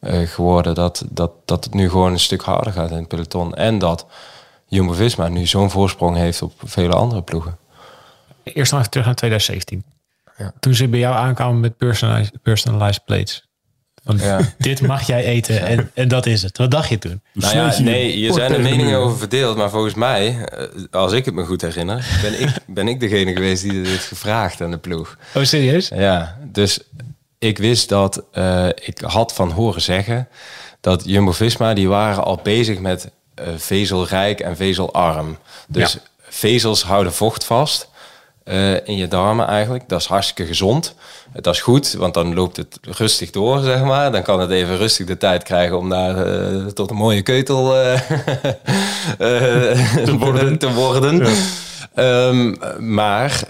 eh, geworden... Dat, dat, dat het nu gewoon een stuk harder gaat in het peloton. En dat Jumbo-Visma nu zo'n voorsprong heeft op vele andere ploegen. Eerst nog even terug naar 2017. Ja. Toen ze bij jou aankwamen met personalized, personalized plates. Van, Ja. dit mag jij eten en, en dat is het. Wat dacht je toen? Nou ja, nee, hier zijn er meningen over verdeeld. Maar volgens mij, eh, als ik het me goed herinner, ben ik, ben ik degene geweest die dit heeft gevraagd aan de ploeg. Oh, serieus? Ja, dus ik wist dat, eh, ik had van horen zeggen dat Jumbo-Visma, die waren al bezig met eh, vezelrijk en vezelarm. Dus vezels houden vocht vast eh, in je darmen eigenlijk. Dat is hartstikke gezond. Dat is goed, want dan loopt het rustig door, zeg maar. Dan kan het even rustig de tijd krijgen om daar eh, tot een mooie keutel eh, te worden. te worden. Ehm, maar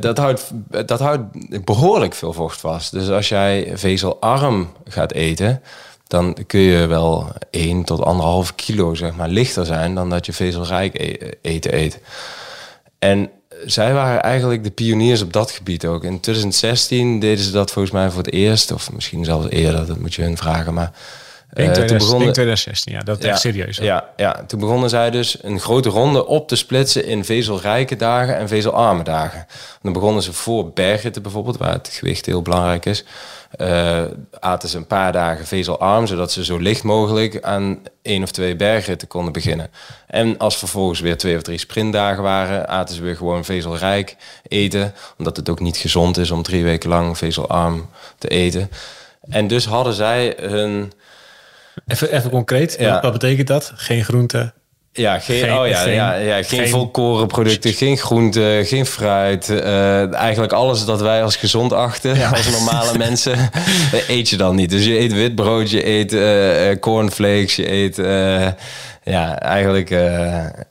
dat, houdt, dat houdt behoorlijk veel vocht vast. Dus als jij vezelarm gaat eten, dan kun je wel 1 tot 1,5 kilo zeg maar, lichter zijn dan dat je vezelrijk e- eten eet. En zij waren eigenlijk de pioniers op dat gebied ook. In 2016 deden ze dat volgens mij voor het eerst, of misschien zelfs eerder, dat moet je hun vragen. Maar denk, Eh, toen 2000 begonnen- denk 2016, ja. Dat is echt serieus. hoor. Ja, ja, toen begonnen zij dus een grote ronde op te splitsen in vezelrijke dagen en vezelarme dagen. Dan begonnen ze voor bergritten bijvoorbeeld, waar het gewicht heel belangrijk is. eh, aten ze een paar dagen vezelarm, zodat ze zo licht mogelijk aan één of twee bergritten konden beginnen. En als vervolgens weer twee of drie sprintdagen waren, aten ze weer gewoon vezelrijk eten. Omdat het ook niet gezond is om drie weken lang vezelarm te eten. En dus hadden zij hun Even, even concreet, Ja. wat, betekent dat? Geen groente. Ja, geen, Geen- oh ja, geen- ja, ja, geen, geen- volkorenproducten, geen groenten, geen fruit. eh, eigenlijk alles dat wij als gezond achten, als normale mensen, eh, eet je dan niet. Dus je eet wit brood, je eet eh, cornflakes, je eet... ja, eigenlijk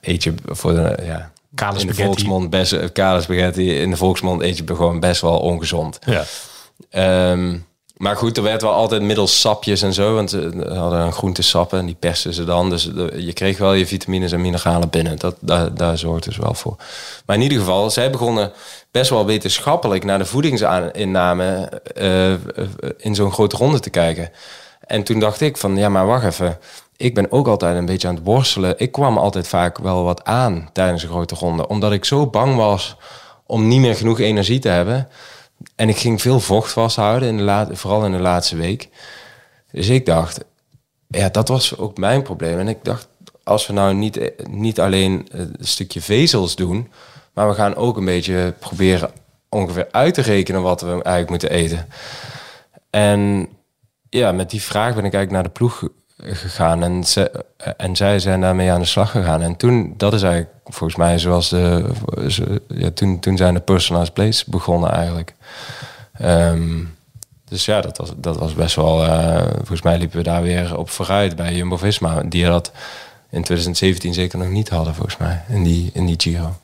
eet je voor de... Ja, Kale in de volksmond best... Kale spaghetti, in de volksmond eet je gewoon best wel ongezond. Ja. Ehm, maar goed, er werd wel altijd middels sapjes en zo. Want eh, we hadden een groentesappen en die persten ze dan. Dus de- je kreeg wel je vitamines en mineralen binnen. Dat, daar, daar zorgt dus wel voor. Maar in ieder geval, zij begonnen best wel wetenschappelijk naar de voedingsinname eh, eh, in zo'n grote ronde te kijken. En toen dacht ik van, ja maar wacht even. Ik ben ook altijd een beetje aan het worstelen. Ik kwam altijd vaak wel wat aan tijdens een grote ronde. Omdat ik zo bang was om niet meer genoeg energie te hebben. En ik ging veel vocht vasthouden, in de laat, vooral in de laatste week. Dus ik dacht, ja, dat was ook mijn probleem. En ik dacht, als we nou niet, niet alleen een stukje vezels doen, maar we gaan ook een beetje proberen ongeveer uit te rekenen wat we eigenlijk moeten eten. En ja, met die vraag ben ik eigenlijk naar de ploeg gegaan en, ze, en zij zijn daarmee aan de slag gegaan. En toen, dat is eigenlijk volgens mij zoals de, ja, toen, toen zijn de personalized plays begonnen eigenlijk. Ehm, dus ja, dat was, dat was best wel, eh, volgens mij liepen we daar weer op vooruit bij Jumbo-Visma, die dat in 2017 zeker nog niet hadden volgens mij, in die, in die Giro.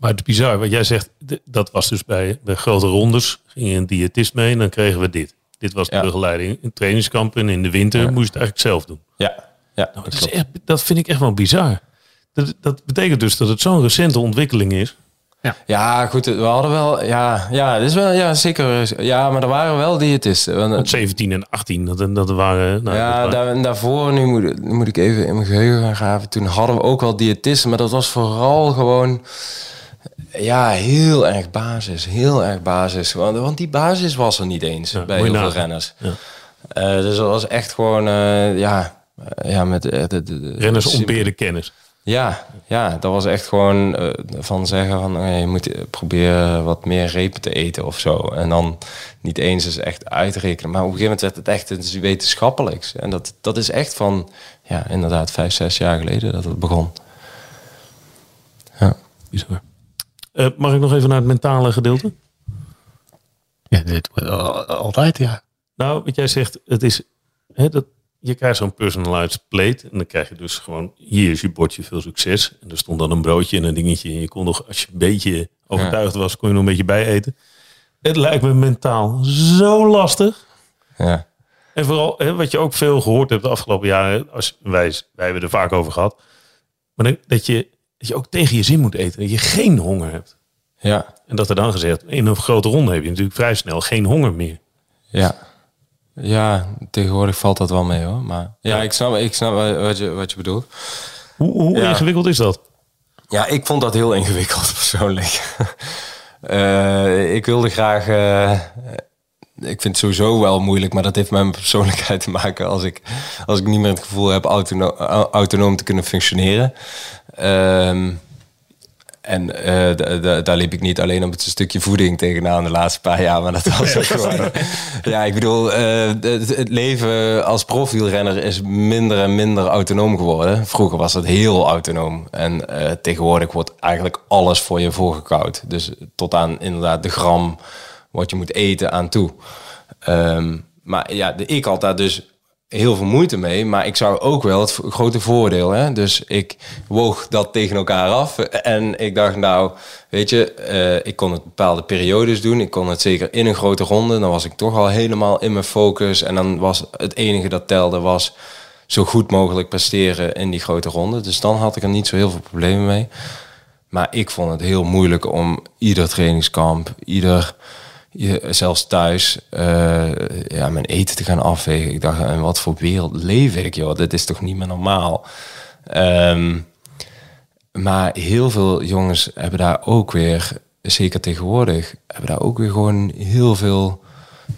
Maar het is bizar, wat jij zegt, dat was dus bij, bij grote rondes. Ging een diëtist mee en dan kregen we dit. Dit was de Ja. begeleiding in trainingskampen. En in de winter moest je het eigenlijk zelf doen. Ja, ja Nou, dat, is echt, dat vind ik echt wel bizar. Dat, dat betekent dus dat het zo'n recente ontwikkeling is. Ja, goed, we hadden wel, ja, ja, dat is wel, ja, zeker, ja, maar er waren wel diëtisten. Want, Want 17 en 18, dat, dat waren... Nou, ja, dat waren- daar, daarvoor, nu moet, nu moet ik even in mijn geheugen gaan graven. Toen hadden we ook wel diëtisten, maar dat was vooral gewoon, ja, heel erg basis, heel erg basis. Want, want die basis was er niet eens Ja, bij heel veel renners. Ja. Eh, dus dat was echt gewoon, eh, ja, eh, ja, met de, de, de, Renners ontbeerde kennis. Ja, ja, dat was echt gewoon van zeggen van je moet proberen wat meer repen te eten of zo. En dan niet eens eens echt uitrekenen. Maar op een gegeven moment werd het echt iets wetenschappelijks. En dat, dat is echt van, ja, inderdaad, vijf, zes jaar geleden dat het begon. Ja. Bizar. Eh, mag ik nog even naar het mentale gedeelte? Ja, dit, al- altijd, ja. Nou, wat jij zegt, het is, hè, dat, je krijgt zo'n personalized plate. En dan krijg je dus gewoon, hier is je bordje, veel succes. En er stond dan een broodje en een dingetje. En je kon nog, als je een beetje overtuigd was, kon je nog een beetje bij eten. Het lijkt me mentaal zo lastig. Ja. En vooral, hè, wat je ook veel gehoord hebt de afgelopen jaren, als wij, wij hebben er vaak over gehad, maar dat je, dat je ook tegen je zin moet eten, dat je geen honger hebt. Ja. En dat er dan gezegd, in een grote ronde heb je natuurlijk vrij snel geen honger meer. Ja. Ja, tegenwoordig valt dat wel mee hoor. Maar ja, ik snap, ik snap wat je, wat je bedoelt. Hoe, hoe Ja. ingewikkeld is dat? Ja, ik vond dat heel ingewikkeld persoonlijk. Eh, ik wilde graag. eh, ik vind het sowieso wel moeilijk, maar dat heeft met mijn persoonlijkheid te maken. Als ik, als ik niet meer het gevoel heb autono au- autonoom te kunnen functioneren. Ehm, en eh, daar liep ik niet alleen op het stukje voeding tegenaan de laatste paar jaar. Maar dat was ook gewoon... Ja, ik bedoel, eh, het, het leven als profielrenner is minder en minder autonoom geworden. Vroeger was het heel autonoom. En eh, tegenwoordig wordt eigenlijk alles voor je voorgekoud. Dus tot aan inderdaad de gram wat je moet eten aan toe. Ehm, maar ja, de, ik had daar dus heel veel moeite mee. Maar ik zou ook wel het grote voordeel. Hè? Dus ik woog dat tegen elkaar af. En ik dacht, nou, weet je, eh, ik kon het bepaalde periodes doen. Ik kon het zeker in een grote ronde. Dan was ik toch al helemaal in mijn focus. En dan was het enige dat telde was zo goed mogelijk presteren in die grote ronde. Dus dan had ik er niet zo heel veel problemen mee. Maar ik vond het heel moeilijk om ieder trainingskamp, ieder je, zelfs thuis, eh, ja, mijn eten te gaan afwegen. Ik dacht, in wat voor wereld leef ik, joh? Dit is toch niet meer normaal? Ehm, maar heel veel jongens hebben daar ook weer, zeker tegenwoordig, hebben daar ook weer gewoon heel veel.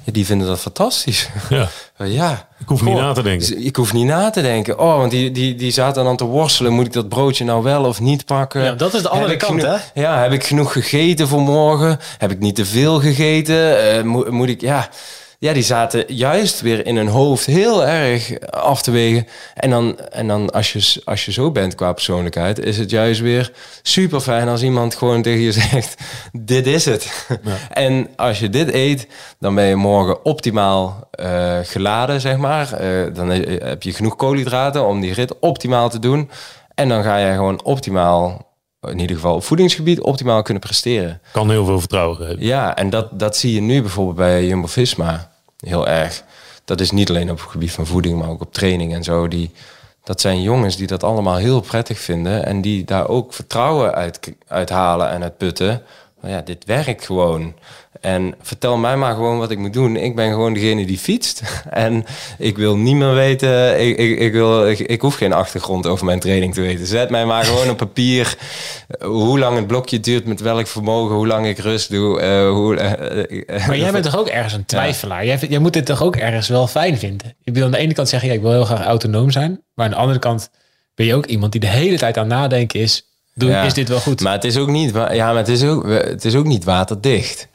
Ja, die vinden dat fantastisch. Ja. ja. Ik hoef niet na te denken. Ik hoef niet na te denken. Oh, want die, die, die zaten dan te worstelen. Moet ik dat broodje nou wel of niet pakken? Ja, dat is de andere kant, genoeg- Ja, heb ik genoeg gegeten voor morgen? Heb ik niet te veel gegeten? Eh, moet, moet ik, ja... Ja, die zaten juist weer in hun hoofd heel erg af te wegen. En dan, en dan als, je, als je zo bent qua persoonlijkheid, is het juist weer super fijn als iemand gewoon tegen je zegt: Dit is het. En als je dit eet, dan ben je morgen optimaal eh, geladen, zeg maar. Eh, dan heb je genoeg koolhydraten om die rit optimaal te doen. En dan ga je gewoon optimaal, in ieder geval op voedingsgebied, optimaal kunnen presteren. Kan heel veel vertrouwen geven. Ja, en dat, dat zie je nu bijvoorbeeld bij Jumbo-Visma heel erg. Dat is niet alleen op het gebied van voeding, maar ook op training en zo. Die, dat zijn jongens die dat allemaal heel prettig vinden en die daar ook vertrouwen uit, uit halen en uit putten. Maar ja, dit werkt gewoon. En vertel mij maar gewoon wat ik moet doen. Ik ben gewoon degene die fietst. En ik wil niet meer weten. Ik, ik, ik, wil, ik, ik hoef geen achtergrond over mijn training te weten. Zet mij maar gewoon op papier. eh, Hoe lang het blokje duurt, met welk vermogen, hoe lang ik rust doe. eh, hoe, eh, Maar jij bent toch ook ergens een twijfelaar? Jij, moet dit toch ook ergens wel fijn vinden? Ik wil aan de ene kant zeggen, ja, ik wil heel graag autonoom zijn. Maar aan de andere kant ben je ook iemand die de hele tijd aan nadenken is. Doe, Ja. Is dit wel goed? Maar het is ook niet, ja, maar het is ook, het is ook niet waterdicht.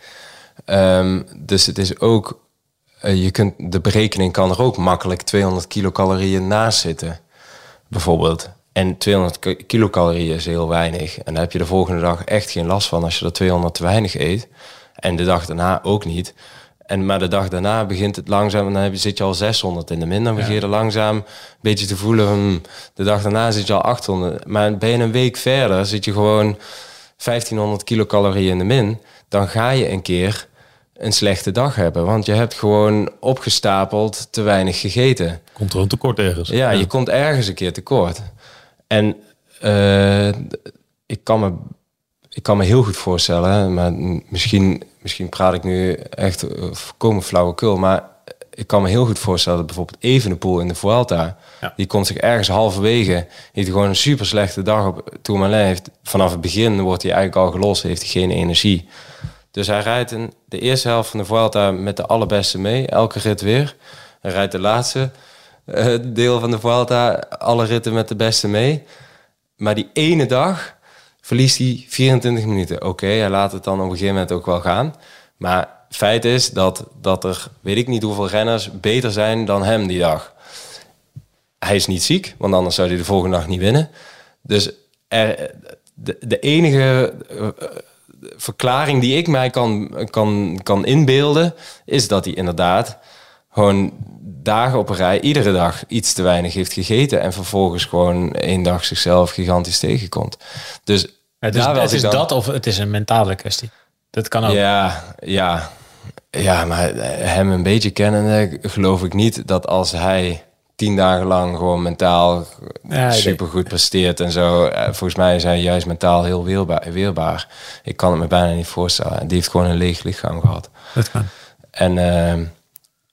Ehm, dus het is ook, eh, je kunt, de berekening kan er ook makkelijk 200 kilocalorieën naast zitten, bijvoorbeeld. En 200 ki- kilocalorieën is heel weinig. En dan heb je de volgende dag echt geen last van als je er 200 te weinig eet. En de dag daarna ook niet. En, maar de dag daarna begint het langzaam, en dan heb je, zit je al 600 in de min. Dan begin je er langzaam een beetje te voelen, hmm, de dag daarna zit je al 800. Maar ben je een week verder, zit je gewoon 1500 kilocalorieën in de min. Dan ga je een keer een slechte dag hebben. Want je hebt gewoon opgestapeld te weinig gegeten. Komt er een tekort ergens. Ja, je komt ergens een keer tekort. En eh, ik, kan me, ik kan me heel goed voorstellen, maar misschien, misschien praat ik nu echt eh, volkomen flauwekul, maar ik kan me heel goed voorstellen dat bijvoorbeeld Evenepoel in de Vuelta, Ja. die komt zich ergens halverwege, heeft gewoon een super slechte dag op Tourmalet. Heeft, vanaf het begin wordt hij eigenlijk al gelost, heeft hij geen energie. Dus hij rijdt in de eerste helft van de Vuelta met de allerbeste mee, elke rit weer. Hij rijdt de laatste eh, deel van de Vuelta, alle ritten met de beste mee. Maar die ene dag verliest hij 24 minuten. Oké, hij laat het dan op een gegeven moment ook wel gaan. Maar feit is dat, dat er weet ik niet hoeveel renners beter zijn dan hem die dag. Hij is niet ziek, want anders zou hij de volgende dag niet winnen. Dus er, de, de enige eh, verklaring die ik mij kan, kan, kan inbeelden, is dat hij inderdaad gewoon dagen op een rij, iedere dag iets te weinig heeft gegeten. En vervolgens gewoon één dag zichzelf gigantisch tegenkomt. Dus, het is, was het is dan- dat of het is een mentale kwestie. Dat kan ook. Ja, ja. Ja, maar hem een beetje kennende geloof ik niet dat als hij tien dagen lang gewoon mentaal Ja, ik super goed presteert en zo. eh, Volgens mij is hij juist mentaal heel weerbaar. weerbaar. Ik kan het me bijna niet voorstellen. Die heeft gewoon een leeg lichaam gehad. Dat kan. En ehm,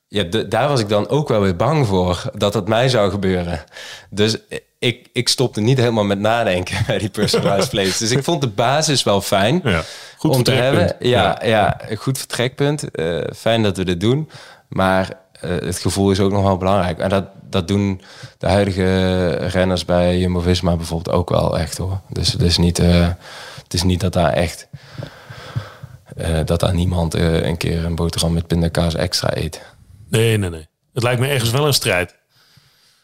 ja, daar was ik dan ook wel weer bang voor dat dat mij zou gebeuren. Dus ik, ik stopte niet helemaal met nadenken bij die personalized. Dus ik vond de basis wel fijn Ja, goed om te hebben. Ja, ja. een goed vertrekpunt. Eh, fijn dat we dit doen. Maar eh, het gevoel is ook nog wel belangrijk. En dat, dat doen de huidige renners bij Jumbo-Visma bijvoorbeeld ook wel echt hoor. Dus het is niet, eh, het is niet dat daar echt... dat daar niemand een keer een boterham met pindakaas extra eet. Nee, nee, nee. Het lijkt me ergens wel een strijd.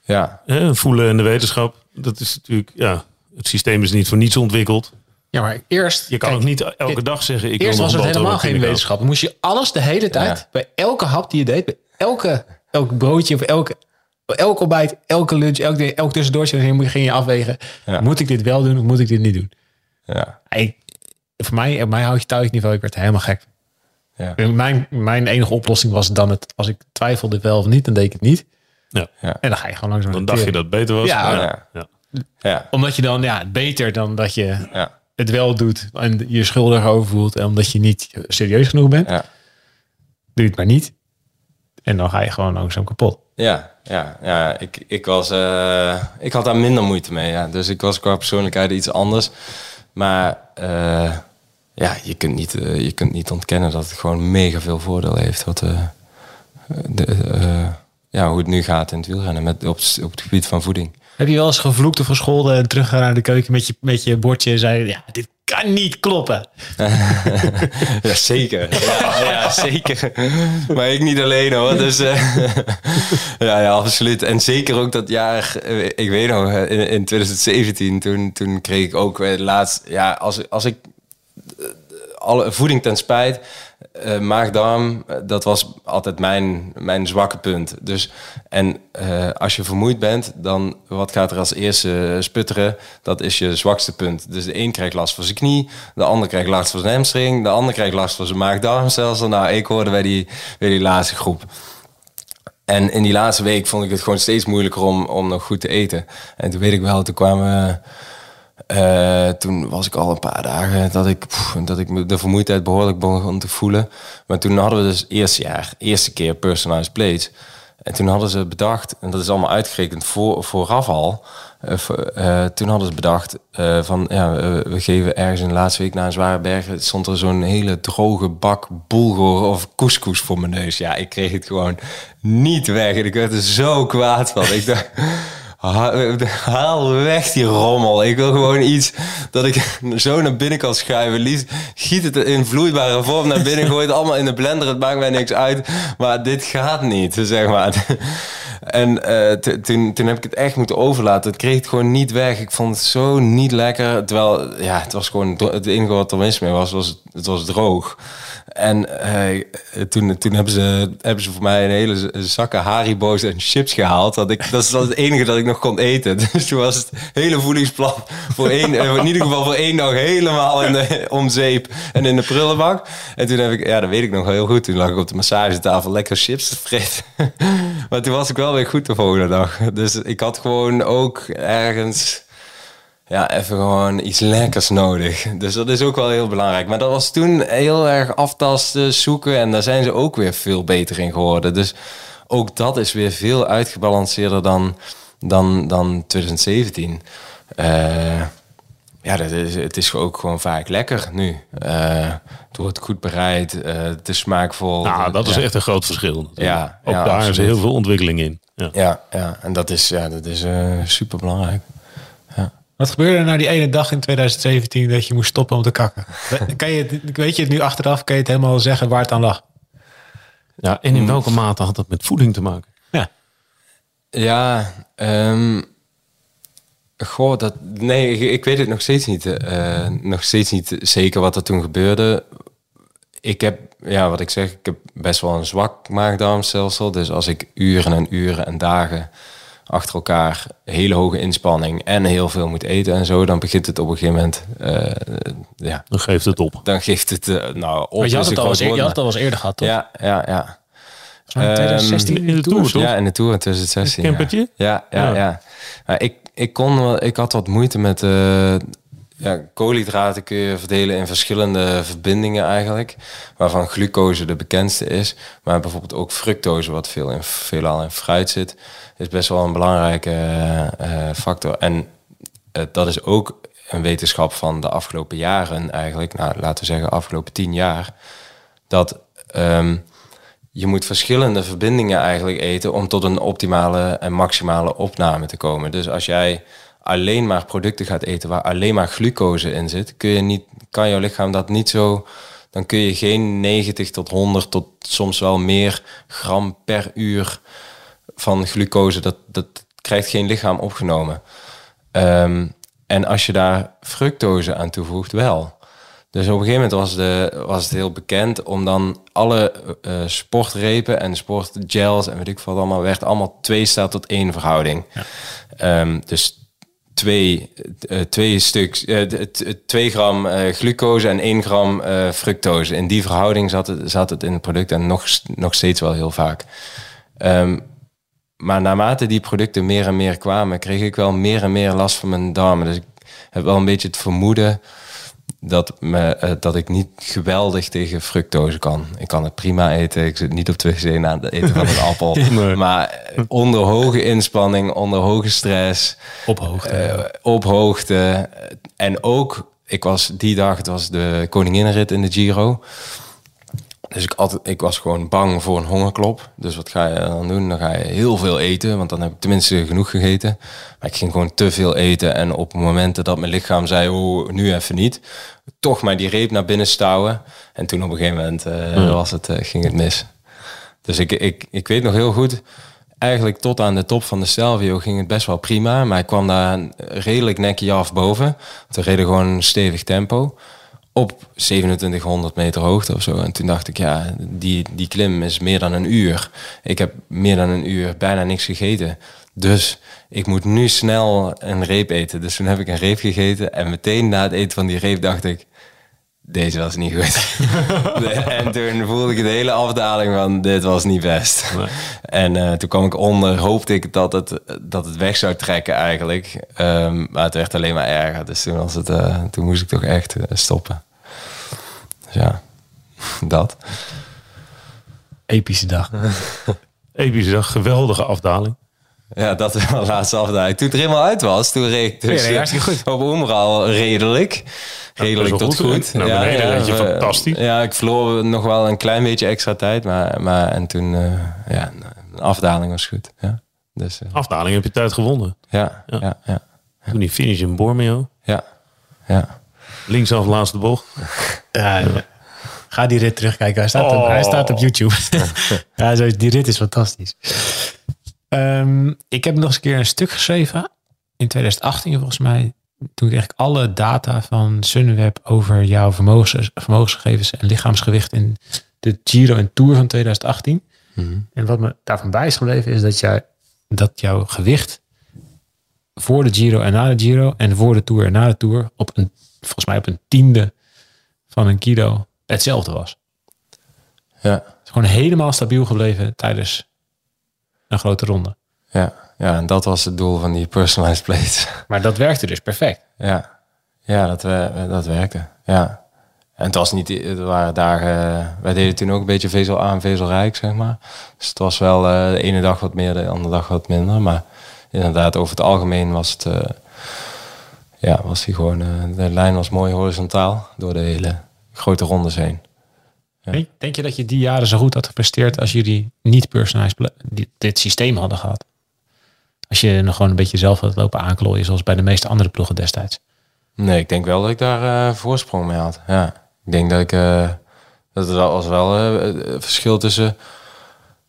Ja, Hè, voelen en de wetenschap. Dat is natuurlijk, ja, het systeem is niet voor niets ontwikkeld. Ja, maar eerst... Je kan kijk, ook niet elke dag zeggen, ik Eerst was het helemaal geen wetenschap. Dan moest je alles de hele tijd, Ja. bij elke hap die je deed, bij elke, elk broodje of elke, elk ontbijt, elke lunch, elk, elk tussendoortje, dan ging je afwegen. Ja. Moet ik dit wel doen of moet ik dit niet doen? ja, Ik, voor mij, op mijn houtje touwtje niveau, ik werd helemaal gek. ja. Mijn, mijn enige oplossing was dan het, als ik twijfelde wel of niet, dan deed ik het niet. Ja. En dan ga je gewoon langzaam Dan dacht je dat het beter was. Ja, ja. ja. ja, Omdat je dan, ja, beter dan dat je ja. het wel doet en je schuldig over voelt en omdat je niet serieus genoeg bent. Ja. doe je het maar niet. En dan ga je gewoon langzaam kapot. Ja, ja, ja. Ik, ik, was, eh, ik had daar minder moeite mee. Ja. Dus ik was qua persoonlijkheid iets anders. Maar eh, ja, je kunt, niet, eh, je kunt niet ontkennen dat het gewoon mega veel voordeel heeft. Wat, de, eh, ja, hoe het nu gaat in het wielrennen met, op, op het gebied van voeding. Heb je wel eens gevloekt of gescholden en teruggaan naar de keuken met je, met je bordje en zei, ja, dit kan niet kloppen. Ja, zeker. Ja, ja, zeker. Maar ik niet alleen hoor. Dus eh, ja, ja, absoluut. En zeker ook dat jaar, eh, ik weet nog, eh, in, in 2017, toen, toen kreeg ik ook laatst, ja, als, als ik alle voeding ten spijt, eh maag-darm, eh, dat was altijd mijn, mijn zwakke punt. Dus, en eh, als je vermoeid bent, dan wat gaat er als eerste sputteren? Dat is je zwakste punt. Dus de een krijgt last van zijn knie, de ander krijgt last van zijn hamstring, de ander krijgt last van zijn maag-darmstelsel. Nou, ik hoorde bij die, bij die laatste groep. En in die laatste week vond ik het gewoon steeds moeilijker om, om nog goed te eten. En toen weet ik wel, toen kwamen... eh, toen was ik al een paar dagen dat ik, dat ik de vermoeidheid behoorlijk begon te voelen. Maar toen hadden we dus eerste jaar, eerste keer personalized plates. En toen hadden ze bedacht, en dat is allemaal uitgerekend voor, vooraf al. eh, eh, toen hadden ze bedacht van ja, we geven ergens in de laatste week na een zware berg stond er zo'n hele droge bak bulgur of couscous voor mijn neus. Ja, ik kreeg het gewoon niet weg. En ik werd er zo kwaad van. Ik dacht, haal weg die rommel. Ik wil gewoon iets dat ik zo naar binnen kan schuiven. Liefst giet het in vloeibare vorm naar binnen. Gooi het allemaal in de blender. Het maakt mij niks uit. Maar dit gaat niet, zeg maar. En eh, toen, toen heb ik het echt moeten overlaten. Het kreeg het gewoon niet weg. Ik vond het zo niet lekker. Terwijl, ja, het was gewoon... Het enige wat er mis mee was, was het, was droog. En eh, toen, toen hebben, ze, hebben ze voor mij een hele zakken Haribo's en chips gehaald. Dat, ik, dat is het enige dat ik nog kon eten. Dus toen was het hele voedingsplan voor één, eh, in ieder geval voor één dag helemaal in de, om zeep en in de prullenbak. En toen heb ik, ja, dat weet ik nog heel goed. Toen lag ik op de massagetafel lekker chips te vreten. Maar toen was ik wel weer goed de volgende dag. Dus ik had gewoon ook ergens ja, even gewoon iets lekkers nodig. Dus dat is ook wel heel belangrijk. Maar dat was toen heel erg aftasten, zoeken. En daar zijn ze ook weer veel beter in geworden. Dus ook dat is weer veel uitgebalanceerder dan, dan, dan 2017. Eh, ja, dat is, het is ook gewoon vaak lekker nu. Eh het wordt goed bereid, eh, het is smaakvol. Nou, dat is Ja. echt een groot verschil. Ja, Ook ja, daar is heel veel ontwikkeling in. Ja. Ja, ja, en dat is, ja, dat is super belangrijk. Wat gebeurde er nou die ene dag in 2017 dat je moest stoppen om te kakken? Kan je, het- weet je het nu achteraf? Kan je het helemaal zeggen waar het aan lag? Ja, en in welke mate had dat met voeding te maken? Ja. Ja, ehm goh, dat, nee, ik, ik weet het nog steeds niet. eh, nog steeds niet zeker wat er toen gebeurde. Ik heb, ja, wat ik zeg, ik heb best wel een zwak maagdarmstelsel. Dus als ik uren en uren en dagen achter elkaar hele hoge inspanning en heel veel moet eten en zo, dan begint het op een gegeven moment, eh, ja, Dan geeft het op. dan geeft het, eh, nou, op. Want je had is het een al eens, groot eer- je had het al eens eerder gehad, toch? maar- Ja, ja, ja. Volgens mij in 2016 in de Tour, toch? Ja, in de Tour in 2016. Een ja. campertje? Ja, ja, Ja. ja. Maar ik, ik, kon, wel- ik had wat moeite met... ja, koolhydraten kun je verdelen in verschillende verbindingen eigenlijk. Waarvan glucose de bekendste is. Maar bijvoorbeeld ook fructose, wat veel in, veelal in fruit zit... is best wel een belangrijke eh, eh, factor. En eh, dat is ook een wetenschap van de afgelopen jaren eigenlijk. Nou, laten we zeggen afgelopen tien jaar. Dat... ehm, je moet verschillende verbindingen eigenlijk eten om tot een optimale en maximale opname te komen. Dus als jij alleen maar producten gaat eten waar alleen maar glucose in zit, kun je niet, kan jouw lichaam dat niet zo. Dan kun je geen 90 tot 100 tot soms wel meer gram per uur van glucose. Dat, dat krijgt geen lichaam opgenomen. Ehm, en als je daar fructose aan toevoegt, wel. Dus op een gegeven moment was, de, was het heel bekend om dan alle eh, sportrepen en sportgels en weet ik wat allemaal, werd allemaal 2 staat tot 1 verhouding. Ehm, dus twee, eh, twee stuks, eh, twee gram eh, glucose en 1 gram fructose. In die verhouding zat het, zat het in het product en nog, nog steeds wel heel vaak. Ehm, maar naarmate die producten meer en meer kwamen, kreeg ik wel meer en meer last van mijn darmen. Dus ik heb wel een beetje het vermoeden dat, me, eh, dat ik niet geweldig tegen fructose kan. Ik kan het prima eten. Ik zit niet op twee wc aan het eten van een appel. Maar onder hoge inspanning, onder hoge stress, Op hoogte. eh, op hoogte. En ook, ik was die dag, het was de koninginnenrit in de Giro. Dus ik, altijd, ik was gewoon bang voor een hongerklop. Dus wat ga je dan doen? Dan ga je heel veel eten, want dan heb ik tenminste genoeg gegeten. Maar ik ging gewoon te veel eten. En op momenten dat mijn lichaam zei, oh, nu even niet. Toch maar die reep naar binnen stouwen. En toen op een gegeven moment eh, was het, eh, ging het mis. Dus ik, ik, ik weet nog heel goed, eigenlijk tot aan de top van de Stelvio ging het best wel prima. Maar ik kwam daar redelijk nekje af boven. Want we reden gewoon een stevig tempo. Op 2700 meter hoogte of zo. En toen dacht ik, ja, die, die klim is meer dan een uur. Ik heb meer dan een uur bijna niks gegeten. Dus ik moet nu snel een reep eten. Dus toen heb ik een reep gegeten. En meteen na het eten van die reep dacht ik... Deze was niet goed. en toen voelde ik de hele afdaling van dit was niet best. En eh, toen kwam ik onder, hoopte ik dat het, dat het weg zou trekken eigenlijk. Ehm, maar het werd alleen maar erger. Dus toen, was het, eh, toen moest ik toch echt eh, stoppen. Dus ja, dat. Epische dag. Epische dag, geweldige afdaling. Ja, dat is wel de laatste afdaling. Toen het er helemaal uit was, toen reed ik dus Ja, nee, goed. op Oemral redelijk. Redelijk tot goed, reed je eh, fantastisch. Ja, ik verloor nog wel een klein beetje extra tijd. Maar, maar en toen, eh, ja, een afdaling was goed. Ja, dus, eh, Afdaling heb je tijd gewonnen. ja, Ja. ja, ja, Toen die finish in Bormeo. ja, ja. Linksaf laatste bocht. Ja, ja. Ga die rit terugkijken. Hij staat, op, Oh. hij staat op YouTube. ja, zo, die rit is fantastisch. Ehm, ik heb nog eens een keer een stuk geschreven. In 2018 volgens mij. Toen kreeg ik alle data van Sunweb over jouw vermogens, vermogensgegevens en lichaamsgewicht in de Giro en Tour van 2018. En wat me daarvan bij is gebleven is dat, jij, dat jouw gewicht voor de Giro en na de Giro en voor de Tour en na de Tour op een, volgens mij op een tiende van een kilo hetzelfde was. ja. Het is gewoon helemaal stabiel gebleven tijdens een grote ronde. Ja, ja, en dat was het doel van die personalized plates. Maar dat werkte dus perfect. ja, ja dat, we, dat werkte. Ja. En het was niet, het waren dagen, wij deden toen ook een beetje vezel aan, vezelrijk, zeg maar. Dus het was wel eh, de ene dag wat meer, de andere dag wat minder. Maar inderdaad, over het algemeen was het, eh, ja, was die gewoon, eh, de lijn was mooi horizontaal door de hele grote rondes heen. Denk, denk je dat je die jaren zo goed had gepresteerd als jullie niet personalized dit systeem hadden gehad? Als je nog gewoon een beetje zelf had lopen aanklooien zoals bij de meeste andere ploegen destijds. Nee, ik denk wel dat ik daar eh, voorsprong mee had. Ja, ik denk dat ik eh, dat er wel- was wel het verschil tussen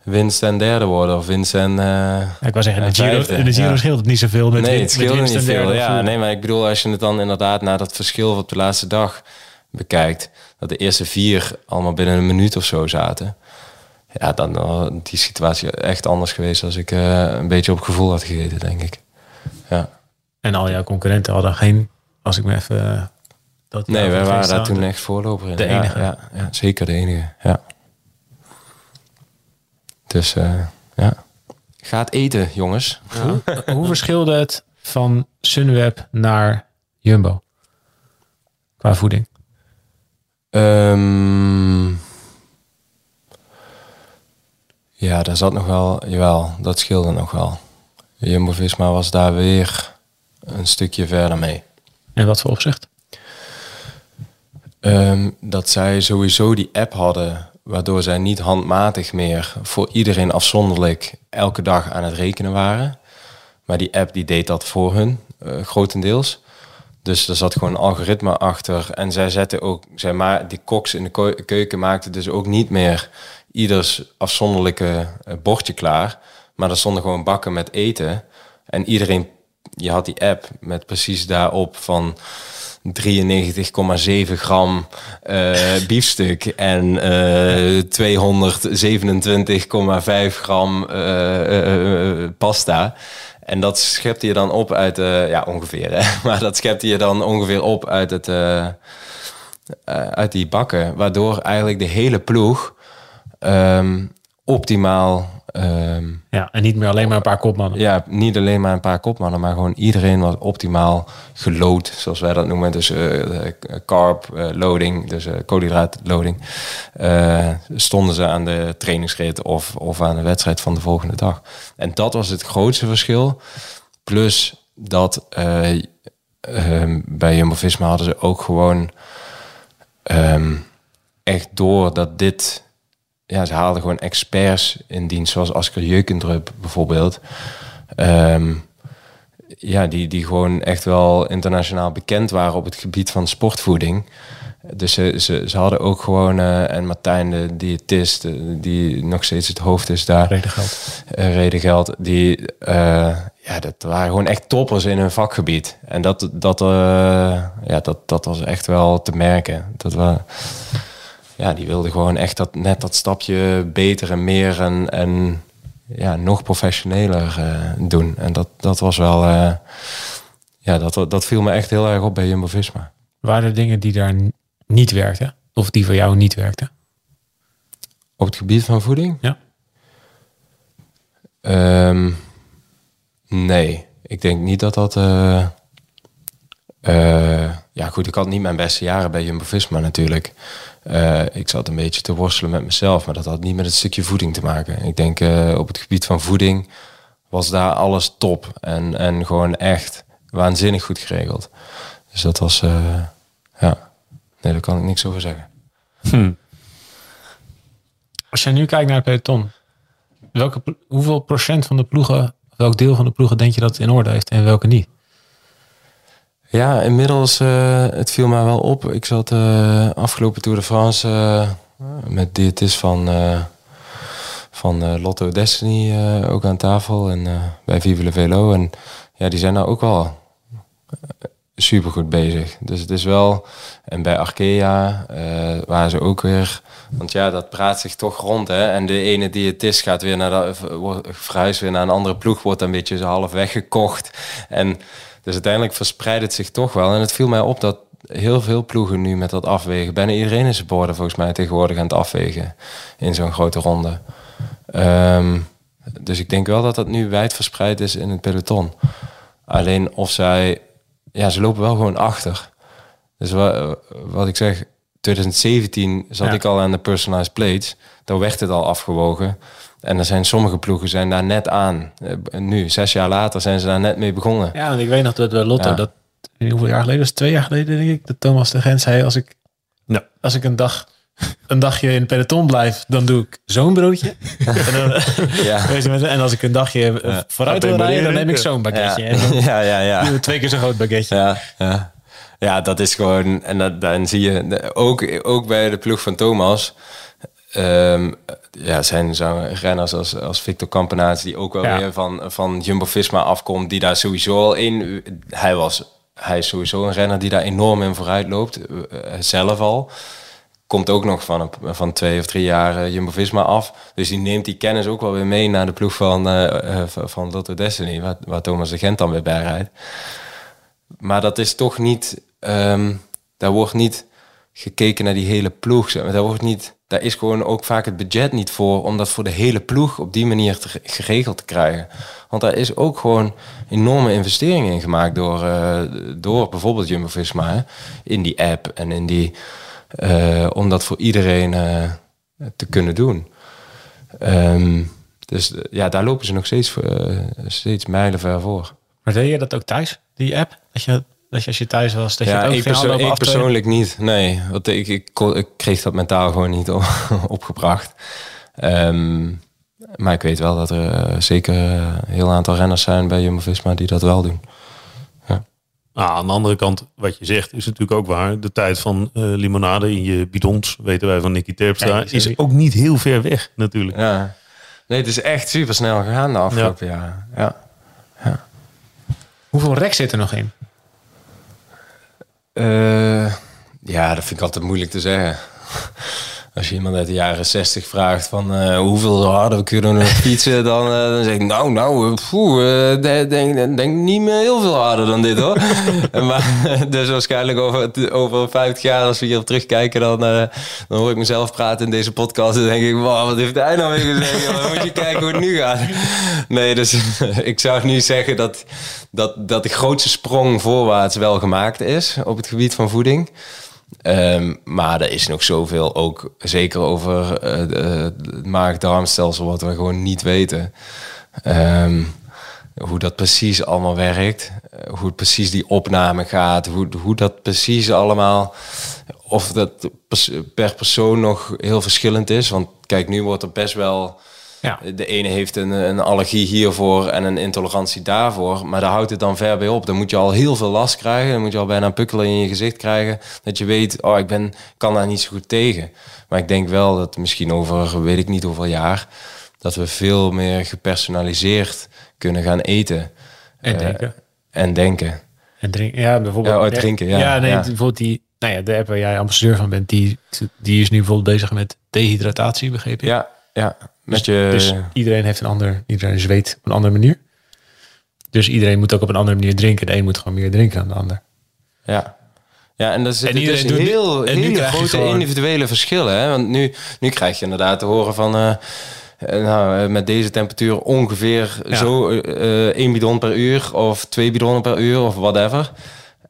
winst en derde worden of winst en. eh, Ja, ik wou zeggen, in de Giro, vijfde, in de Giro ja. scheelt het niet zoveel met nee, win- het met winst niet veel. Ja, nee, maar ik bedoel, als je het dan inderdaad naar dat verschil op de laatste dag bekijkt, dat de eerste vier allemaal binnen een minuut of zo zaten. Ja, dan was die situatie echt anders geweest als ik eh, een beetje op gevoel had gegeten, denk ik. Ja. En al jouw concurrenten hadden geen, als ik me even... eh, Dat Nee, wij waren daar toen echt voorloper in. De enige. Ja, ja, zeker de enige. Ja. Dus eh, ja. Gaat eten, jongens. Hoe, hoe verschilde het van Sunweb naar Jumbo? Qua voeding. Ehm, ja, daar zat nog wel, jawel, dat scheelde nog wel. Jumbo-Visma was daar weer een stukje verder mee. En wat voor opzicht? Ehm, dat zij sowieso die app hadden, waardoor zij niet handmatig meer voor iedereen afzonderlijk elke dag aan het rekenen waren. Maar die app die deed dat voor hun, eh, grotendeels. Dus er zat gewoon een algoritme achter. En zij zetten ook, zij ma die koks in de keuken maakten dus ook niet meer ieders afzonderlijke eh, bordje klaar. Maar er stonden gewoon bakken met eten. En iedereen, je had die app met precies daarop van 93,7 gram eh, biefstuk en eh 227,5 gram eh, eh, eh, pasta. En dat schepte je dan op uit, ja ongeveer hè, maar dat schepte je dan ongeveer op uit, het, uit die bakken. Waardoor eigenlijk de hele ploeg ehm, optimaal Ehm, Ja, en niet meer alleen maar een paar kopmannen. ja, niet alleen maar een paar kopmannen, maar gewoon iedereen was optimaal gelood, zoals wij dat noemen. Dus eh, carb eh, loading, dus koolhydraat loading. Eh, stonden ze aan de trainingsrit of, of aan de wedstrijd van de volgende dag. En dat was het grootste verschil. Plus dat eh, ehm, bij Jumbo-Visma hadden ze ook gewoon ehm, echt door dat dit... Ja, ze haalden gewoon experts in dienst, zoals Asker Jeukendrup bijvoorbeeld. Ehm, ja, die, die gewoon echt wel internationaal bekend waren op het gebied van sportvoeding. Dus ze, ze, ze hadden ook gewoon, eh, en Martijn, de diëtist, eh, die nog steeds het hoofd is daar, Reden geld. eh, Redengeld, die, ja, dat waren gewoon echt toppers in hun vakgebied. En dat, dat, ja, dat, dat was echt wel te merken. Dat we, ja, die wilden gewoon echt dat, net dat stapje beter en meer en, en ja, nog professioneler eh, doen. En dat, dat was wel, eh, ja, dat, dat viel me echt heel erg op bij Jumbo-Visma. Waren er dingen die daar niet werkten? Of die voor jou niet werkten? Op het gebied van voeding? Ja. Ehm, nee, ik denk niet dat dat... eh, ja goed, ik had niet mijn beste jaren bij Jumbo-Visma natuurlijk. Eh, ik zat een beetje te worstelen met mezelf, maar dat had niet met het stukje voeding te maken. Ik denk eh, op het gebied van voeding was daar alles top en, en gewoon echt waanzinnig goed geregeld. Dus dat was, eh, ja, nee, daar kan ik niks over zeggen. Als je nu kijkt naar het peloton, welke, hoeveel procent van de ploegen, welk deel van de ploegen denk je dat in orde heeft en welke niet? Ja, inmiddels, eh, het viel mij wel op. Ik zat eh, afgelopen Tour de France eh, met diëtist van, van Lotto Destiny ook aan tafel en bij Vive le Velo. En ja, die zijn nou ook wel super goed bezig. Dus het is wel, en bij Arkea waren ze ook weer, want ja, dat praat zich toch rond. Hè? En de ene diëtist gaat weer naar de, wordt verhuisd weer naar een andere ploeg, wordt een beetje half weggekocht. En dus uiteindelijk verspreidt het zich toch wel. En het viel mij op dat heel veel ploegen nu met dat afwegen. Bijna iedereen is supporter volgens mij tegenwoordig aan het afwegen in zo'n grote ronde. Ehm, dus ik denk wel dat dat nu wijd verspreid is in het peloton. Alleen of zij, ja, ze lopen wel gewoon achter. Dus wa- wat ik zeg, 2017 zat Ja. ik al aan de personalized plates. Daar werd het al afgewogen. En er zijn sommige ploegen zijn daar net aan. Eh, Nu, zes jaar later, zijn ze daar net mee begonnen. Ja, want ik weet nog dat bij Lotto, Ja. dat hoeveel jaar geleden, was twee jaar geleden denk ik, dat Thomas de Gent zei, als ik, Ja. als ik een dag een dagje in het peloton blijf, dan doe ik zo'n broodje. en, dan, Ja. En als ik een dagje eh, vooruit wil rijden, dan neem ik zo'n Ja. En dan ja, ja. ja. we twee keer zo'n groot baguetje. Ja, ja. ja, dat is gewoon. En dat, dan zie je ook, ook bij de ploeg van Thomas. Ehm, ja, zijn renners als, als Victor Kampenaerts, die ook wel Ja. weer van, van Jumbo Visma afkomt, die daar sowieso al in. Hij, was, hij is sowieso een renner die daar enorm in vooruit loopt, eh, eh, zelf al. Komt ook nog van, een, van twee of drie jaar Jumbo Visma af. Dus die neemt die kennis ook wel weer mee naar de ploeg van, eh, eh, van- Lotto Destiny, waar, waar Thomas de Gent dan weer bij rijdt. Maar dat is toch niet. ehm, daar wordt niet gekeken naar die hele ploeg. Daar, wordt niet, daar is gewoon ook vaak het budget niet voor om dat voor de hele ploeg op die manier te, geregeld te krijgen. Want daar is ook gewoon enorme investeringen in gemaakt door, eh, door bijvoorbeeld Jumbo Visma hè, in die app en in die. eh, om dat voor iedereen eh, te kunnen doen. Ehm, dus ja, daar lopen ze nog steeds, steeds mijlenver voor. Maar deed je dat ook thuis, die app? Dat je, dat je als je thuis was, dat je ja, het ook ik, perso- persoonlijk niet. Nee, want ik, ik, ik kreeg dat mentaal gewoon niet op- opgebracht. Ehm, maar ik weet wel dat er eh, zeker een heel aantal renners zijn bij Jumbo-Visma die dat wel doen. Ah, aan de andere kant, wat je zegt, is natuurlijk ook waar. De tijd van eh, limonade in je bidons, weten wij van Nicky Terpstra, Ja, is- ook niet heel ver weg natuurlijk. Ja. Nee, het is echt super snel gegaan de afgelopen jaren. Ja. Hoeveel rek zit er nog in? Eh, ja, dat vind ik altijd moeilijk te zeggen. Als je iemand uit de jaren 60 vraagt van eh, hoeveel harder kunnen we fietsen, dan, eh, dan zeg ik nou, nou, eh, poeh, eh, de- denk, denk niet meer heel veel harder dan dit hoor. maar dus waarschijnlijk over, over 50 jaar, als we hierop terugkijken, dan, dan hoor ik mezelf praten in deze podcast en denk ik, wow, wat heeft hij nou weer gezegd? moet je kijken hoe het nu gaat. Nee, dus ik zou niet zeggen dat, dat, dat de grootste sprong voorwaarts wel gemaakt is op het gebied van voeding. Ehm, maar er is nog zoveel, ook zeker over eh, het maag-darmstelsel, wat we gewoon niet weten. Ehm, hoe dat precies allemaal werkt, eh, hoe het precies die opname gaat, hoe, hoe dat precies allemaal, of dat per persoon nog heel verschillend is. Want kijk, nu wordt er best wel Ja. de ene heeft een, een allergie hiervoor en een intolerantie daarvoor. Maar daar houdt het dan ver bij op. Dan moet je al heel veel last krijgen. Dan moet je al bijna een pukkel in je gezicht krijgen. Dat je weet, oh, ik ben, kan daar niet zo goed tegen. Maar ik denk wel dat misschien over, weet ik niet hoeveel jaar... dat we veel meer gepersonaliseerd kunnen gaan eten. En Eh, denken. En denken. En drinken. Ja, bijvoorbeeld. Ja, oh, drinken, ja. nee, Ja. bijvoorbeeld die, nou ja, de app waar jij ambassadeur van bent, die, die is nu bijvoorbeeld bezig met dehydratatie, begreep je? Ja, ja. Met Dus, je... dus iedereen heeft een ander, iedereen zweet op een andere manier. Dus iedereen moet ook op een andere manier drinken. De een moet gewoon meer drinken dan de ander. Ja. Ja, en dat is En en iedereen dus doet- heel, en hele grote gewoon- individuele verschillen. Hè? Want nu, nu krijg je inderdaad te horen van... eh, nou, eh, met deze temperatuur ongeveer Ja. zo eh, één bidon per uur... of twee bidonnen per uur of whatever.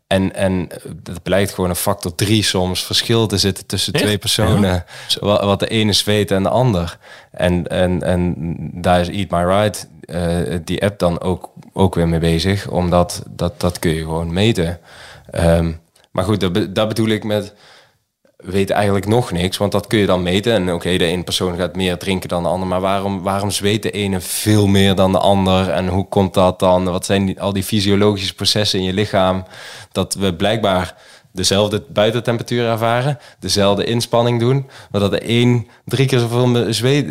En, en dat blijkt gewoon een factor drie soms verschil te zitten tussen Echt? twee personen. Wat, wat de ene zweet en de ander. En, en, en daar is Eat My Right, eh, die app dan ook, ook weer mee bezig. Omdat dat, dat kun je gewoon meten. Ehm, maar goed, dat, dat bedoel ik met weet eigenlijk nog niks, want dat kun je dan meten. En oké, de ene persoon gaat meer drinken dan de ander, maar waarom, waarom zweet de ene veel meer dan de ander? En hoe komt dat dan? Wat zijn al die fysiologische processen in je lichaam? Dat we blijkbaar dezelfde buitentemperatuur ervaren, dezelfde inspanning doen, maar dat de een drie keer zoveel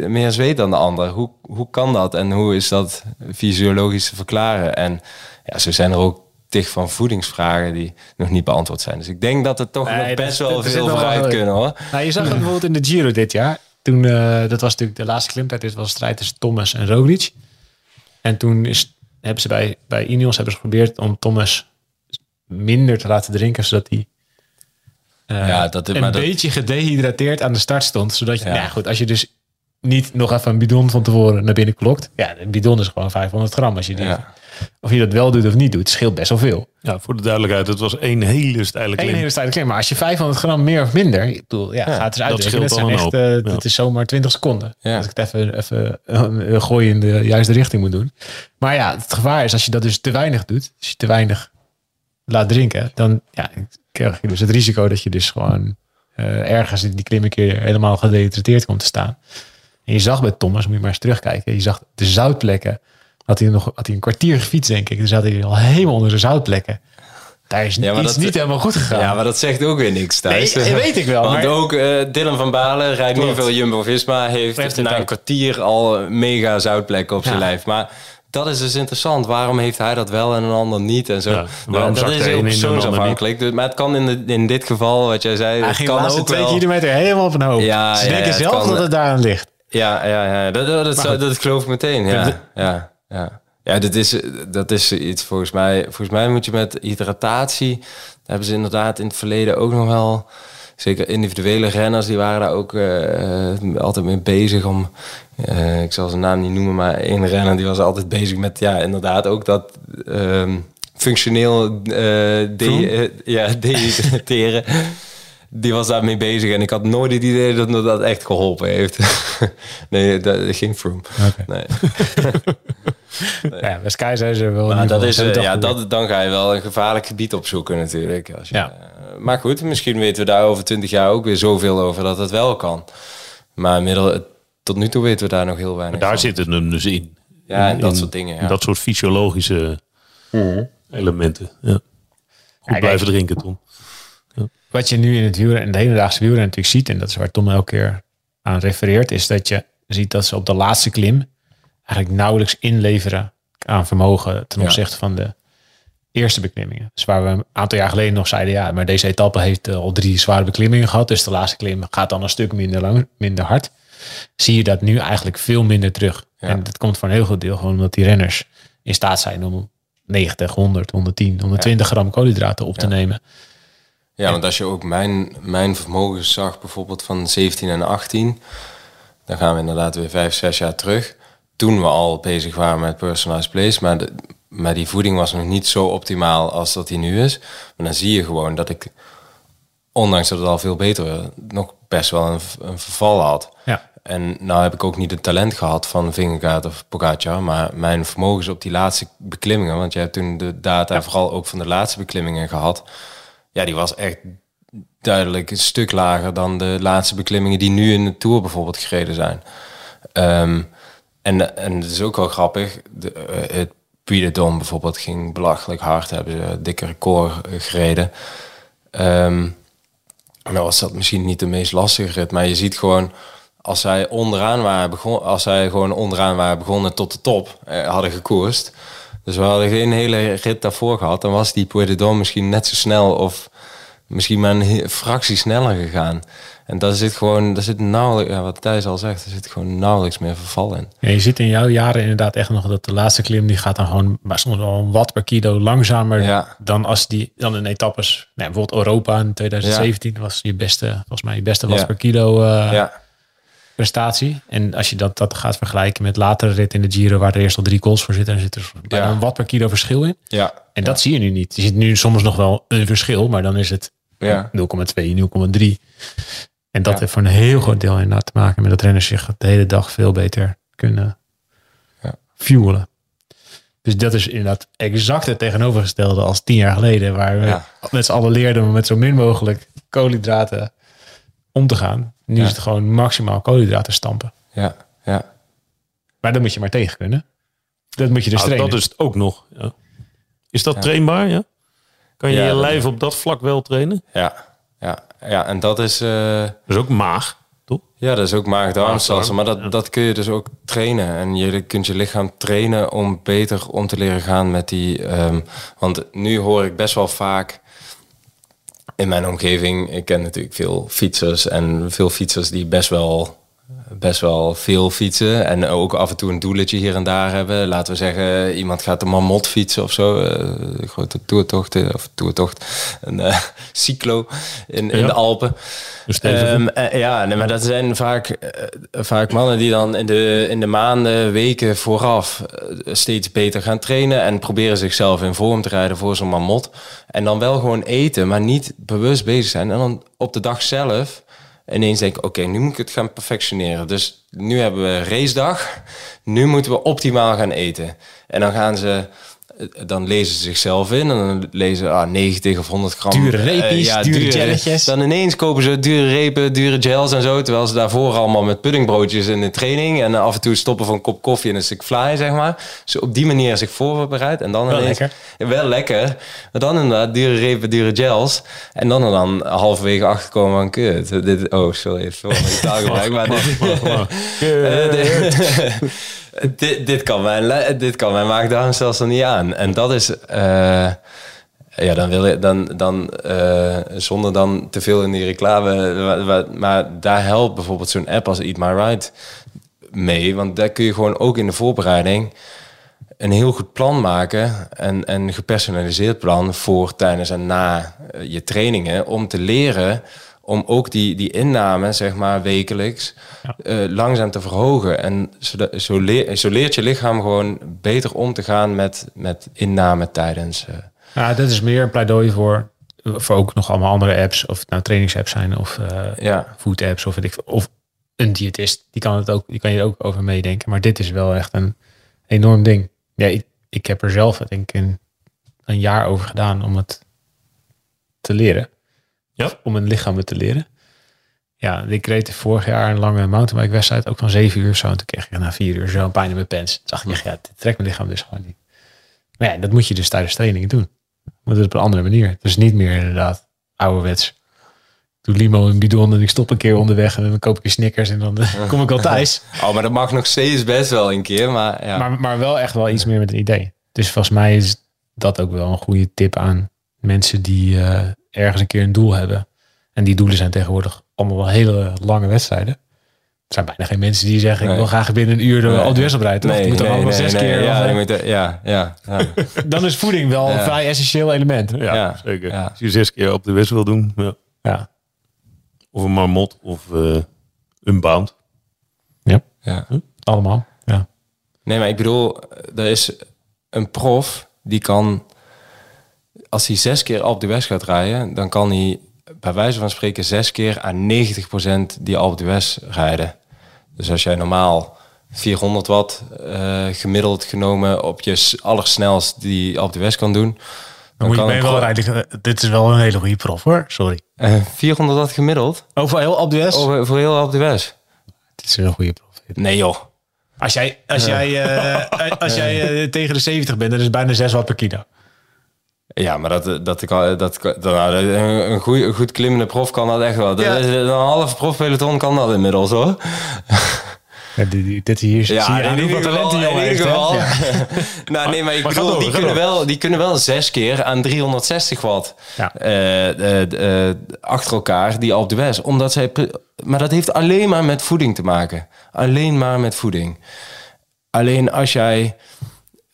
meer zweet dan de ander. Hoe, hoe kan dat en hoe is dat fysiologisch te verklaren? En ja, zo zijn er ook tig van voedingsvragen die nog niet beantwoord zijn. Dus ik denk dat er toch Nee, nog dat- best dat- wel veel wel vooruit wel- kunnen hoor. Nou, je zag het bijvoorbeeld in de Giro dit jaar. Toen, eh, dat was natuurlijk de laatste klimtijd. Dit was een strijd tussen Thomas en Roglic. En toen is, hebben ze bij, bij Ineos hebben ze geprobeerd om Thomas minder te laten drinken, zodat hij eh, Ja, dat- een maar dat- beetje gedehydrateerd aan de start stond. Zodat je, Ja. nou goed, als je dus niet nog even een bidon van tevoren naar binnen klokt. Ja, een bidon is gewoon 500 gram. Als je die, Ja. Of je dat wel doet of niet doet, scheelt best wel veel. Ja, voor de duidelijkheid, het was één hele steile Eén klim. hele stijle klim. Maar als je 500 gram meer of minder, ik bedoel, ja, gaat het eens dat scheelt Dat, zijn al een echt, hoop. eh, Ja. dat is zomaar 20 seconden. Ja. Als ik het even, even eh, een gooi in de juiste richting moet doen. Maar ja, het gevaar is als je dat dus te weinig doet, als je te weinig laat drinken, dan ja, krijg je dus het risico dat je dus gewoon eh, ergens in die klim een keer helemaal gedehydrateerd komt te staan. En je zag bij Thomas, moet je maar eens terugkijken, je zag de zoutplekken. Had hij nog had hij een kwartier gefietst, denk ik. Dan zat hij al helemaal onder de zoutplekken. Daar is Ja, maar iets dat- niet helemaal goed gegaan. Ja, maar dat zegt ook weer niks thuis. Nee, weet ik wel, Want maar- ook eh, Dylan van Balen, rijdt nu Klopt. veel Jumbo-Visma, heeft, na een kwartier al mega zoutplekken op zijn Ja. lijf. Maar dat is dus interessant. Waarom heeft hij dat wel en een ander niet? En zo. Ja, waarom dat is heel persoonsafhankelijk. Dus- Maar het kan in, de, in dit geval, wat jij zei, Hij het ging de kan ook twee wel... kilometer helemaal op een hoop. Ja, Ze ja, denken zelf kan- dat het daaraan ligt. Ja, ja, ja. Dat, dat, dat, geloof ik meteen. Ja, Ja, ja, ja. dat, is, dat is iets volgens mij. Volgens mij moet je met hydratatie. Daar hebben ze inderdaad in het verleden ook nog wel. Zeker individuele renners, die waren daar ook eh, eh, altijd mee bezig om. eh, ik zal zijn naam niet noemen, maar één renner die was altijd bezig met. Ja, inderdaad ook dat. ehm, functioneel eh de, eh, ja, dehydrateren. Die was daarmee bezig en ik had nooit het idee dat me dat echt geholpen heeft. nee, dat ging Froome. Nee. Ja, bij Sky zijn ze wel. Maar dat is, eh, ja, dat, dan ga je wel een gevaarlijk gebied opzoeken natuurlijk. Als je, Ja. eh, maar goed, misschien weten we daar over twintig jaar ook weer zoveel over dat het wel kan. Maar middel, tot nu toe weten we daar nog heel weinig Daar van. zit het hem dus in. Ja, en In- dat soort dingen, ja. Dat soort fysiologische elementen. Ja. Goed blijven drinken, Tom. Wat je nu in het wielrennen, in de hedendaagse wielrennen natuurlijk ziet, en dat is waar Tom elke keer aan refereert, is dat je ziet dat ze op de laatste klim eigenlijk nauwelijks inleveren aan vermogen ten Ja. opzichte van de eerste beklimmingen. Dus waar we een aantal jaar geleden nog zeiden, ja, maar deze etappe heeft eh, al drie zware beklimmingen gehad. Dus de laatste klim gaat dan een stuk minder lang, minder hard. Zie je dat nu eigenlijk veel minder terug. Ja. En dat komt voor een heel groot deel gewoon omdat die renners in staat zijn om 90, 100, 110, 120 gram koolhydraten op te nemen. Ja, want als je ook mijn, mijn vermogens zag, bijvoorbeeld van 17 en 18, dan gaan we inderdaad weer vijf, zes jaar terug. Toen we al bezig waren met personalized place, maar, de, maar die voeding was nog niet zo optimaal als dat die nu is. Maar dan zie je gewoon dat ik, ondanks dat het al veel beter was, nog best wel een, een verval had. Ja. En nou heb ik ook niet het talent gehad van Vingegaard of Pogacar, maar mijn vermogens op die laatste beklimmingen, want jij hebt toen de data vooral ook van de laatste beklimmingen gehad, ja, die was echt duidelijk een stuk lager dan de laatste beklimmingen die nu in de Tour bijvoorbeeld gereden zijn. Ehm, en, en het is ook wel grappig, de, eh, het Puy bijvoorbeeld ging belachelijk hard, hebben ze dikke record eh, gereden. Ehm, nou was dat misschien niet de meest lastige rit, maar je ziet gewoon als zij onderaan waren begonnen, als zij gewoon onderaan waren begonnen tot de top eh, hadden gekoerst. Dus we hadden geen hele rit daarvoor gehad, dan was die Puy Dôme misschien net zo snel of misschien maar een fractie sneller gegaan. En daar zit gewoon, daar zit nauwelijks, ja, wat Thijs al zegt, er zit gewoon nauwelijks meer verval in. Ja, je ziet in jouw jaren inderdaad echt nog dat de laatste klim, die gaat dan gewoon maar soms wel een watt per kilo langzamer Ja. dan als die dan in etappes. Nou, bijvoorbeeld Europa in 2017 was je beste, volgens mij je beste watt per kilo eh, prestatie. En als je dat, dat gaat vergelijken met latere rit in de Giro, waar er eerst al drie calls voor zitten, dan zit er bijna een watt per kilo verschil in. ja, En dat zie je nu niet. Je ziet nu soms nog wel een verschil, maar dan is het ja. 0,2, 0,3. En dat Ja. heeft voor een heel groot deel inderdaad te maken met dat renners zich de hele dag veel beter kunnen Ja. fuelen. Dus dat is inderdaad exact het tegenovergestelde als tien jaar geleden, waar we Ja. met z'n allen leerden om met zo min mogelijk koolhydraten om te gaan. Nu Ja. is het gewoon maximaal koolhydraten stampen. ja, ja. Maar dan moet je maar tegen kunnen. Dat moet je dus Nou, trainen. dat is het ook nog. Ja. Is dat Ja. trainbaar? Ja? Kan je Ja, je lijf op dat vlak wel trainen? Ja, ja, ja, en dat is, eh, Dat is ook maag, toch? ja, dat is ook maag-darmstelsel, maar dat, dat kun je dus ook trainen. En je kunt je lichaam trainen om beter om te leren gaan met die... ehm, want nu hoor ik best wel vaak in mijn omgeving, ik ken natuurlijk veel fietsers en veel fietsers die best wel, best wel veel fietsen en ook af en toe een doeletje hier en daar hebben. Laten we zeggen, iemand gaat een mamot fietsen of zo, eh, een grote toertocht of toertocht, een eh, cyclo in, in Ja. de Alpen. Ehm, eh, ja, nee, maar dat zijn vaak, eh, vaak mannen die dan in de, in de maanden, weken vooraf eh, steeds beter gaan trainen en proberen zichzelf in vorm te rijden voor zo'n mamot. En dan wel gewoon eten, maar niet bewust bezig zijn. En dan op de dag zelf ineens denken, oké, nu moet ik het gaan perfectioneren. Dus nu hebben we racedag, nu moeten we optimaal gaan eten. En dan gaan ze... Dan lezen ze zichzelf in en dan lezen ze ah, 90 of 100 gram. Dure eh, reepjes, dure jelletjes. Dan ineens kopen ze dure repen, dure gels en zo. Terwijl ze daarvoor allemaal met puddingbroodjes in de training. En af en toe stoppen van een kop koffie en een stuk fly, zeg maar. Zo op die manier zich voorbereid. En dan Wel ineens, lekker. Wel lekker. Maar dan inderdaad dure repen, dure gels. En dan er dan halverwege achterkomen van kut. Dit, oh, sorry. Even voor mijn taalgebruik. Maar dit, dit, dit kan mijn, dit kan maag-darmstelsel niet aan. En dat is... eh, ja, dan wil je dan, dan eh, zonder dan te veel in die reclame. Maar daar helpt bijvoorbeeld zo'n app als Eat My Right mee. Want daar kun je gewoon ook in de voorbereiding een heel goed plan maken. En en een gepersonaliseerd plan voor tijdens en na eh, je trainingen. Om te leren om ook die, die inname, zeg maar, wekelijks eh, langzaam te verhogen. En zo, zo, leer, zo leert je lichaam gewoon beter om te gaan met, met inname tijdens. eh, Ja, dat is meer een pleidooi voor, voor ook nog allemaal andere apps. Of het nou trainingsapps zijn of ja, food apps of ik. Of een diëtist. Die kan, het ook, die kan je ook over meedenken. Maar dit is wel echt een enorm ding. Ja, ik, ik heb er zelf denk ik een, een jaar over gedaan om het te leren. Ja. Om een lichaam te leren. Ja, ik reed vorig jaar een lange mountainbike wedstrijd. Ook van zeven uur zo. En toen kreeg ik na vier uur zo een pijn in mijn pens. Toen dacht ik, echt, ja, dit trekt mijn lichaam dus gewoon niet. Maar ja, dat moet je dus tijdens trainingen doen. Maar dat is op een andere manier. Dus niet meer inderdaad ouderwets. Doe limo een bidon en ik stop een keer onderweg en dan koop ik een Snickers en dan eh, kom ik al thuis. Oh, maar dat mag nog steeds best wel een keer. Maar ja, Maar, maar wel echt wel iets meer met een idee. Dus volgens mij is dat ook wel een goede tip aan mensen die eh, ergens een keer een doel hebben. En die doelen zijn tegenwoordig allemaal wel hele lange wedstrijden. Er zijn bijna geen mensen die zeggen, Nee. ik wil graag binnen een uur de Nee. Alpe d'Huez oprijden. toch? Die moeten allemaal zes keer. Ja, ja, ja, ja. Dan is voeding wel een Ja. vrij essentieel element. Ja, Ja, zeker. ja. Als je zes keer op de west wil doen. Ja. Ja. Of een marmot of eh een bound. ja. Allemaal. Ja. Nee, maar ik bedoel, er is een prof die kan, als hij zes keer op de West gaat rijden, dan kan hij bij wijze van spreken zes keer aan 90% die Alpe d'Huez rijden. Dus als jij normaal 400 watt eh, gemiddeld genomen op je allersnelst die Alpe d'Huez kan doen, dan moet je wel rijden. Dit is wel een hele goede prof hoor. Sorry. Eh, 400 watt gemiddeld Over heel Alpe d'Huez? over, voor heel Alpe d'Huez. Dit is een goede prof. Nee joh. Als jij, als jij, eh, als jij eh, tegen de 70 bent, dan is het bijna 6 watt per kilo. Ja, maar dat, dat, kan, dat, dat, nou, een, een, goeie, een goed klimmende prof kan dat echt wel. Dat Ja. is- Een half profpeloton kan dat inmiddels hoor. Ja, die, die- dit hier zie je in heeft. ieder geval. Ja. nou, nee, maar ik Maar ga bedoel, door, die, kunnen door. wel, die kunnen wel zes keer aan 360 watt Ja. eh, eh, eh, achter elkaar, die Alpe d'Huez. Omdat zij, maar dat heeft alleen maar met voeding te maken. Alleen maar met voeding. Alleen als jij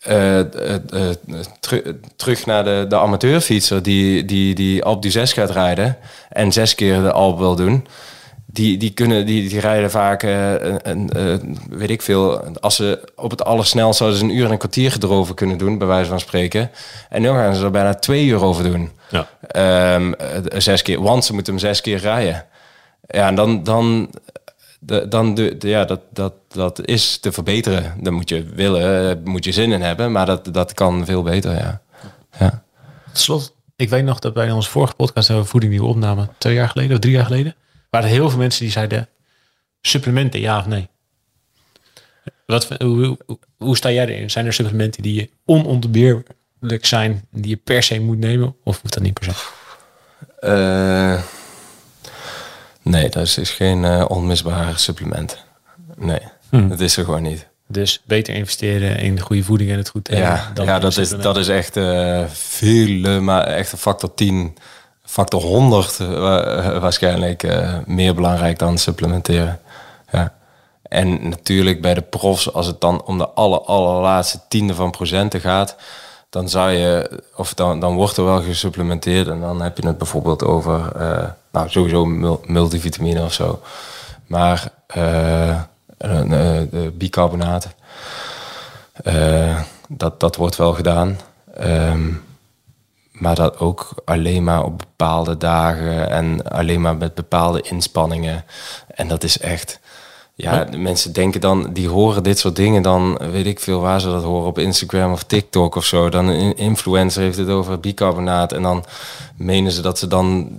eh, eh, eh, teru- terug naar de, de amateurfietser die, die, die Alpe d'Huez gaat rijden en zes keer de Alpe wil doen, die, die, kunnen, die, die rijden vaak, een, weet ik veel, als ze op het allersnelst zouden ze een uur en een kwartier erover kunnen doen, bij wijze van spreken. En nu gaan ze er bijna twee uur over doen. Ja. Ehm, eh, zes keer, want ze moeten hem zes keer rijden. Ja, en dan, dan, de, dan de, de- ja, dat, dat, dat is te verbeteren. Dan moet je willen, eh, moet je zin in hebben, maar dat, dat kan veel beter, ja. ja. Tot slot, ik weet nog dat bij onze vorige podcast over voeding die we opnamen, twee jaar geleden of drie jaar geleden, waren er heel veel mensen die zeiden supplementen, ja of nee. Wat, hoe, hoe, hoe sta jij erin? Zijn er supplementen die onontbeerlijk zijn, die je per se moet nemen? Of hoeft dat niet per se? Eh, nee, dat is, geen eh, onmisbaar supplement. Nee, dat is er gewoon niet. Dus beter investeren in goede voeding en het goed eten. Ja, dan ja dat, is, dat is echt eh vele, maar echt een factor 10, factor 100 eh, wa- waarschijnlijk meer belangrijk dan supplementeren. Ja. En natuurlijk bij de profs, als het dan om de aller, allerlaatste tiende van procenten gaat, dan zou je, of dan, dan wordt er wel gesupplementeerd en dan heb je het bijvoorbeeld over, nou sowieso mul- multivitamine of zo. Maar eh, de bicarbonaten, eh, dat, dat wordt wel gedaan. Ehm, maar dat ook alleen maar op bepaalde dagen en alleen maar met bepaalde inspanningen. En dat is echt. Ja, de mensen denken dan, die horen dit soort dingen dan, weet ik veel waar ze dat horen, op Instagram of TikTok of zo. Dan een influencer heeft het over bicarbonaat en dan menen ze dat ze dan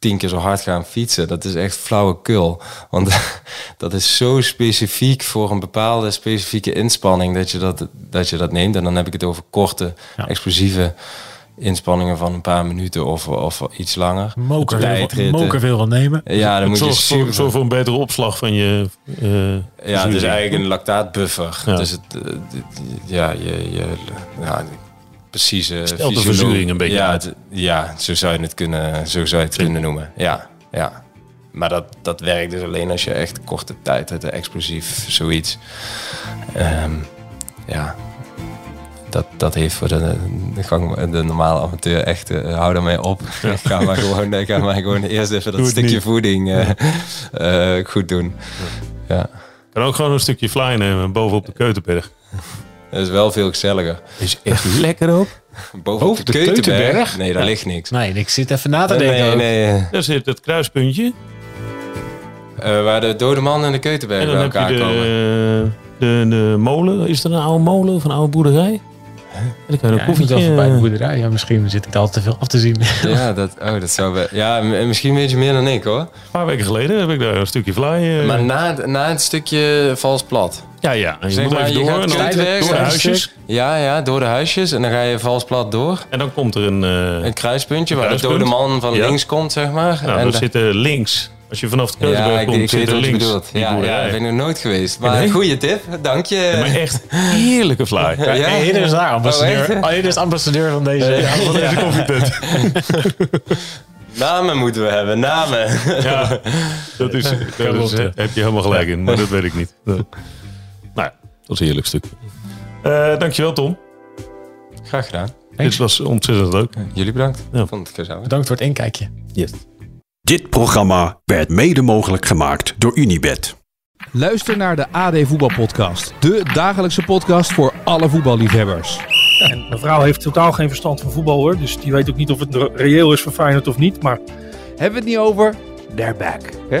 tien keer zo hard gaan fietsen. Dat is echt flauwekul. Want dat is zo specifiek voor een bepaalde specifieke inspanning dat je dat, dat, je dat neemt. En dan heb ik het over korte, Ja. explosieve inspanningen van een paar minuten of, of iets langer. moker, veel, Tijdritten. moker veel van nemen. Ja, dan moet je Zorg voor, super... zorg voor een betere opslag van je eh, Ja, het is eigenlijk een lactaatbuffer. Ja. Dus het, eh, ja, je, je, ja, precieze Stelt de verzuring een beetje ja, uit. ja, zo zou je het kunnen, zo zou je het kunnen noemen. Ja, ja. Maar dat, dat werkt dus alleen als je echt korte tijd hebt, explosief zoiets. Ehm, ja, dat, dat heeft voor de, de, gang, de normale amateur echt, eh, hou daarmee op. ga, maar gewoon, ga maar gewoon eerst even dat stukje niet. voeding eh, eh, goed doen. Ja. kan ook gewoon een stukje fly nemen bovenop de Keutenberg. Dat is wel veel gezelliger. Is echt lekker ook. Boven op de, de Keutenberg? Keutenberg? Nee, daar ligt niks. Nee, ik zit even na te denken. nee, nee. Daar zit het kruispuntje. Eh, waar de dode man en de Keutenberg En bij dan heb je elkaar komen. de, de, de molen. Is er een oude molen of een oude boerderij? En dan kan Ja, een ik moet wel voorbij de eh, boerderij. Ja, misschien zit ik daar al te veel af te zien. Ja, dat, oh, dat zou wel. Ja, m- misschien weet je meer dan ik hoor. Een paar weken geleden heb ik daar een stukje fly... eh, Maar na, na het stukje vals plat. Ja, ja. En je Zeg moet maar, even je door. en dan door de een huisjes. Ja, ja, door de huisjes. En dan ga je vals plat door. En dan komt er een... eh Een kruispuntje waar de dode man van Ja. links komt, zeg maar. nou, en dan da- zitten links Als je vanaf de Ja, Keukenberg ik, komt, ik zit er links Ja, ja, ik ben er nooit geweest. Maar Nee? goede tip, dank je. Maar echt heerlijke fly. Ja, Ja, is daar, Oh, ambassadeur. Oh, is ambassadeur van deze, Ja, van deze koffieput. Namen moeten we hebben, namen. Ja, dat is, dat is, heb je helemaal gelijk in, maar dat weet ik niet. Is een heerlijk stuk. Eh, dankjewel Tom. Graag gedaan. Dit was ontzettend leuk. Jullie bedankt. Ja. Vond het gezellig. Bedankt voor het inkijkje. Yes. Dit programma werd mede mogelijk gemaakt door Unibed. Luister naar de AD Voetbalpodcast. De dagelijkse podcast voor alle voetballiefhebbers. En mijn vrouw heeft totaal geen verstand van voetbal hoor. Dus die weet ook niet of het re- reëel is voor Feyenoord of niet. Maar Hebben we het niet over? They're back. Hè?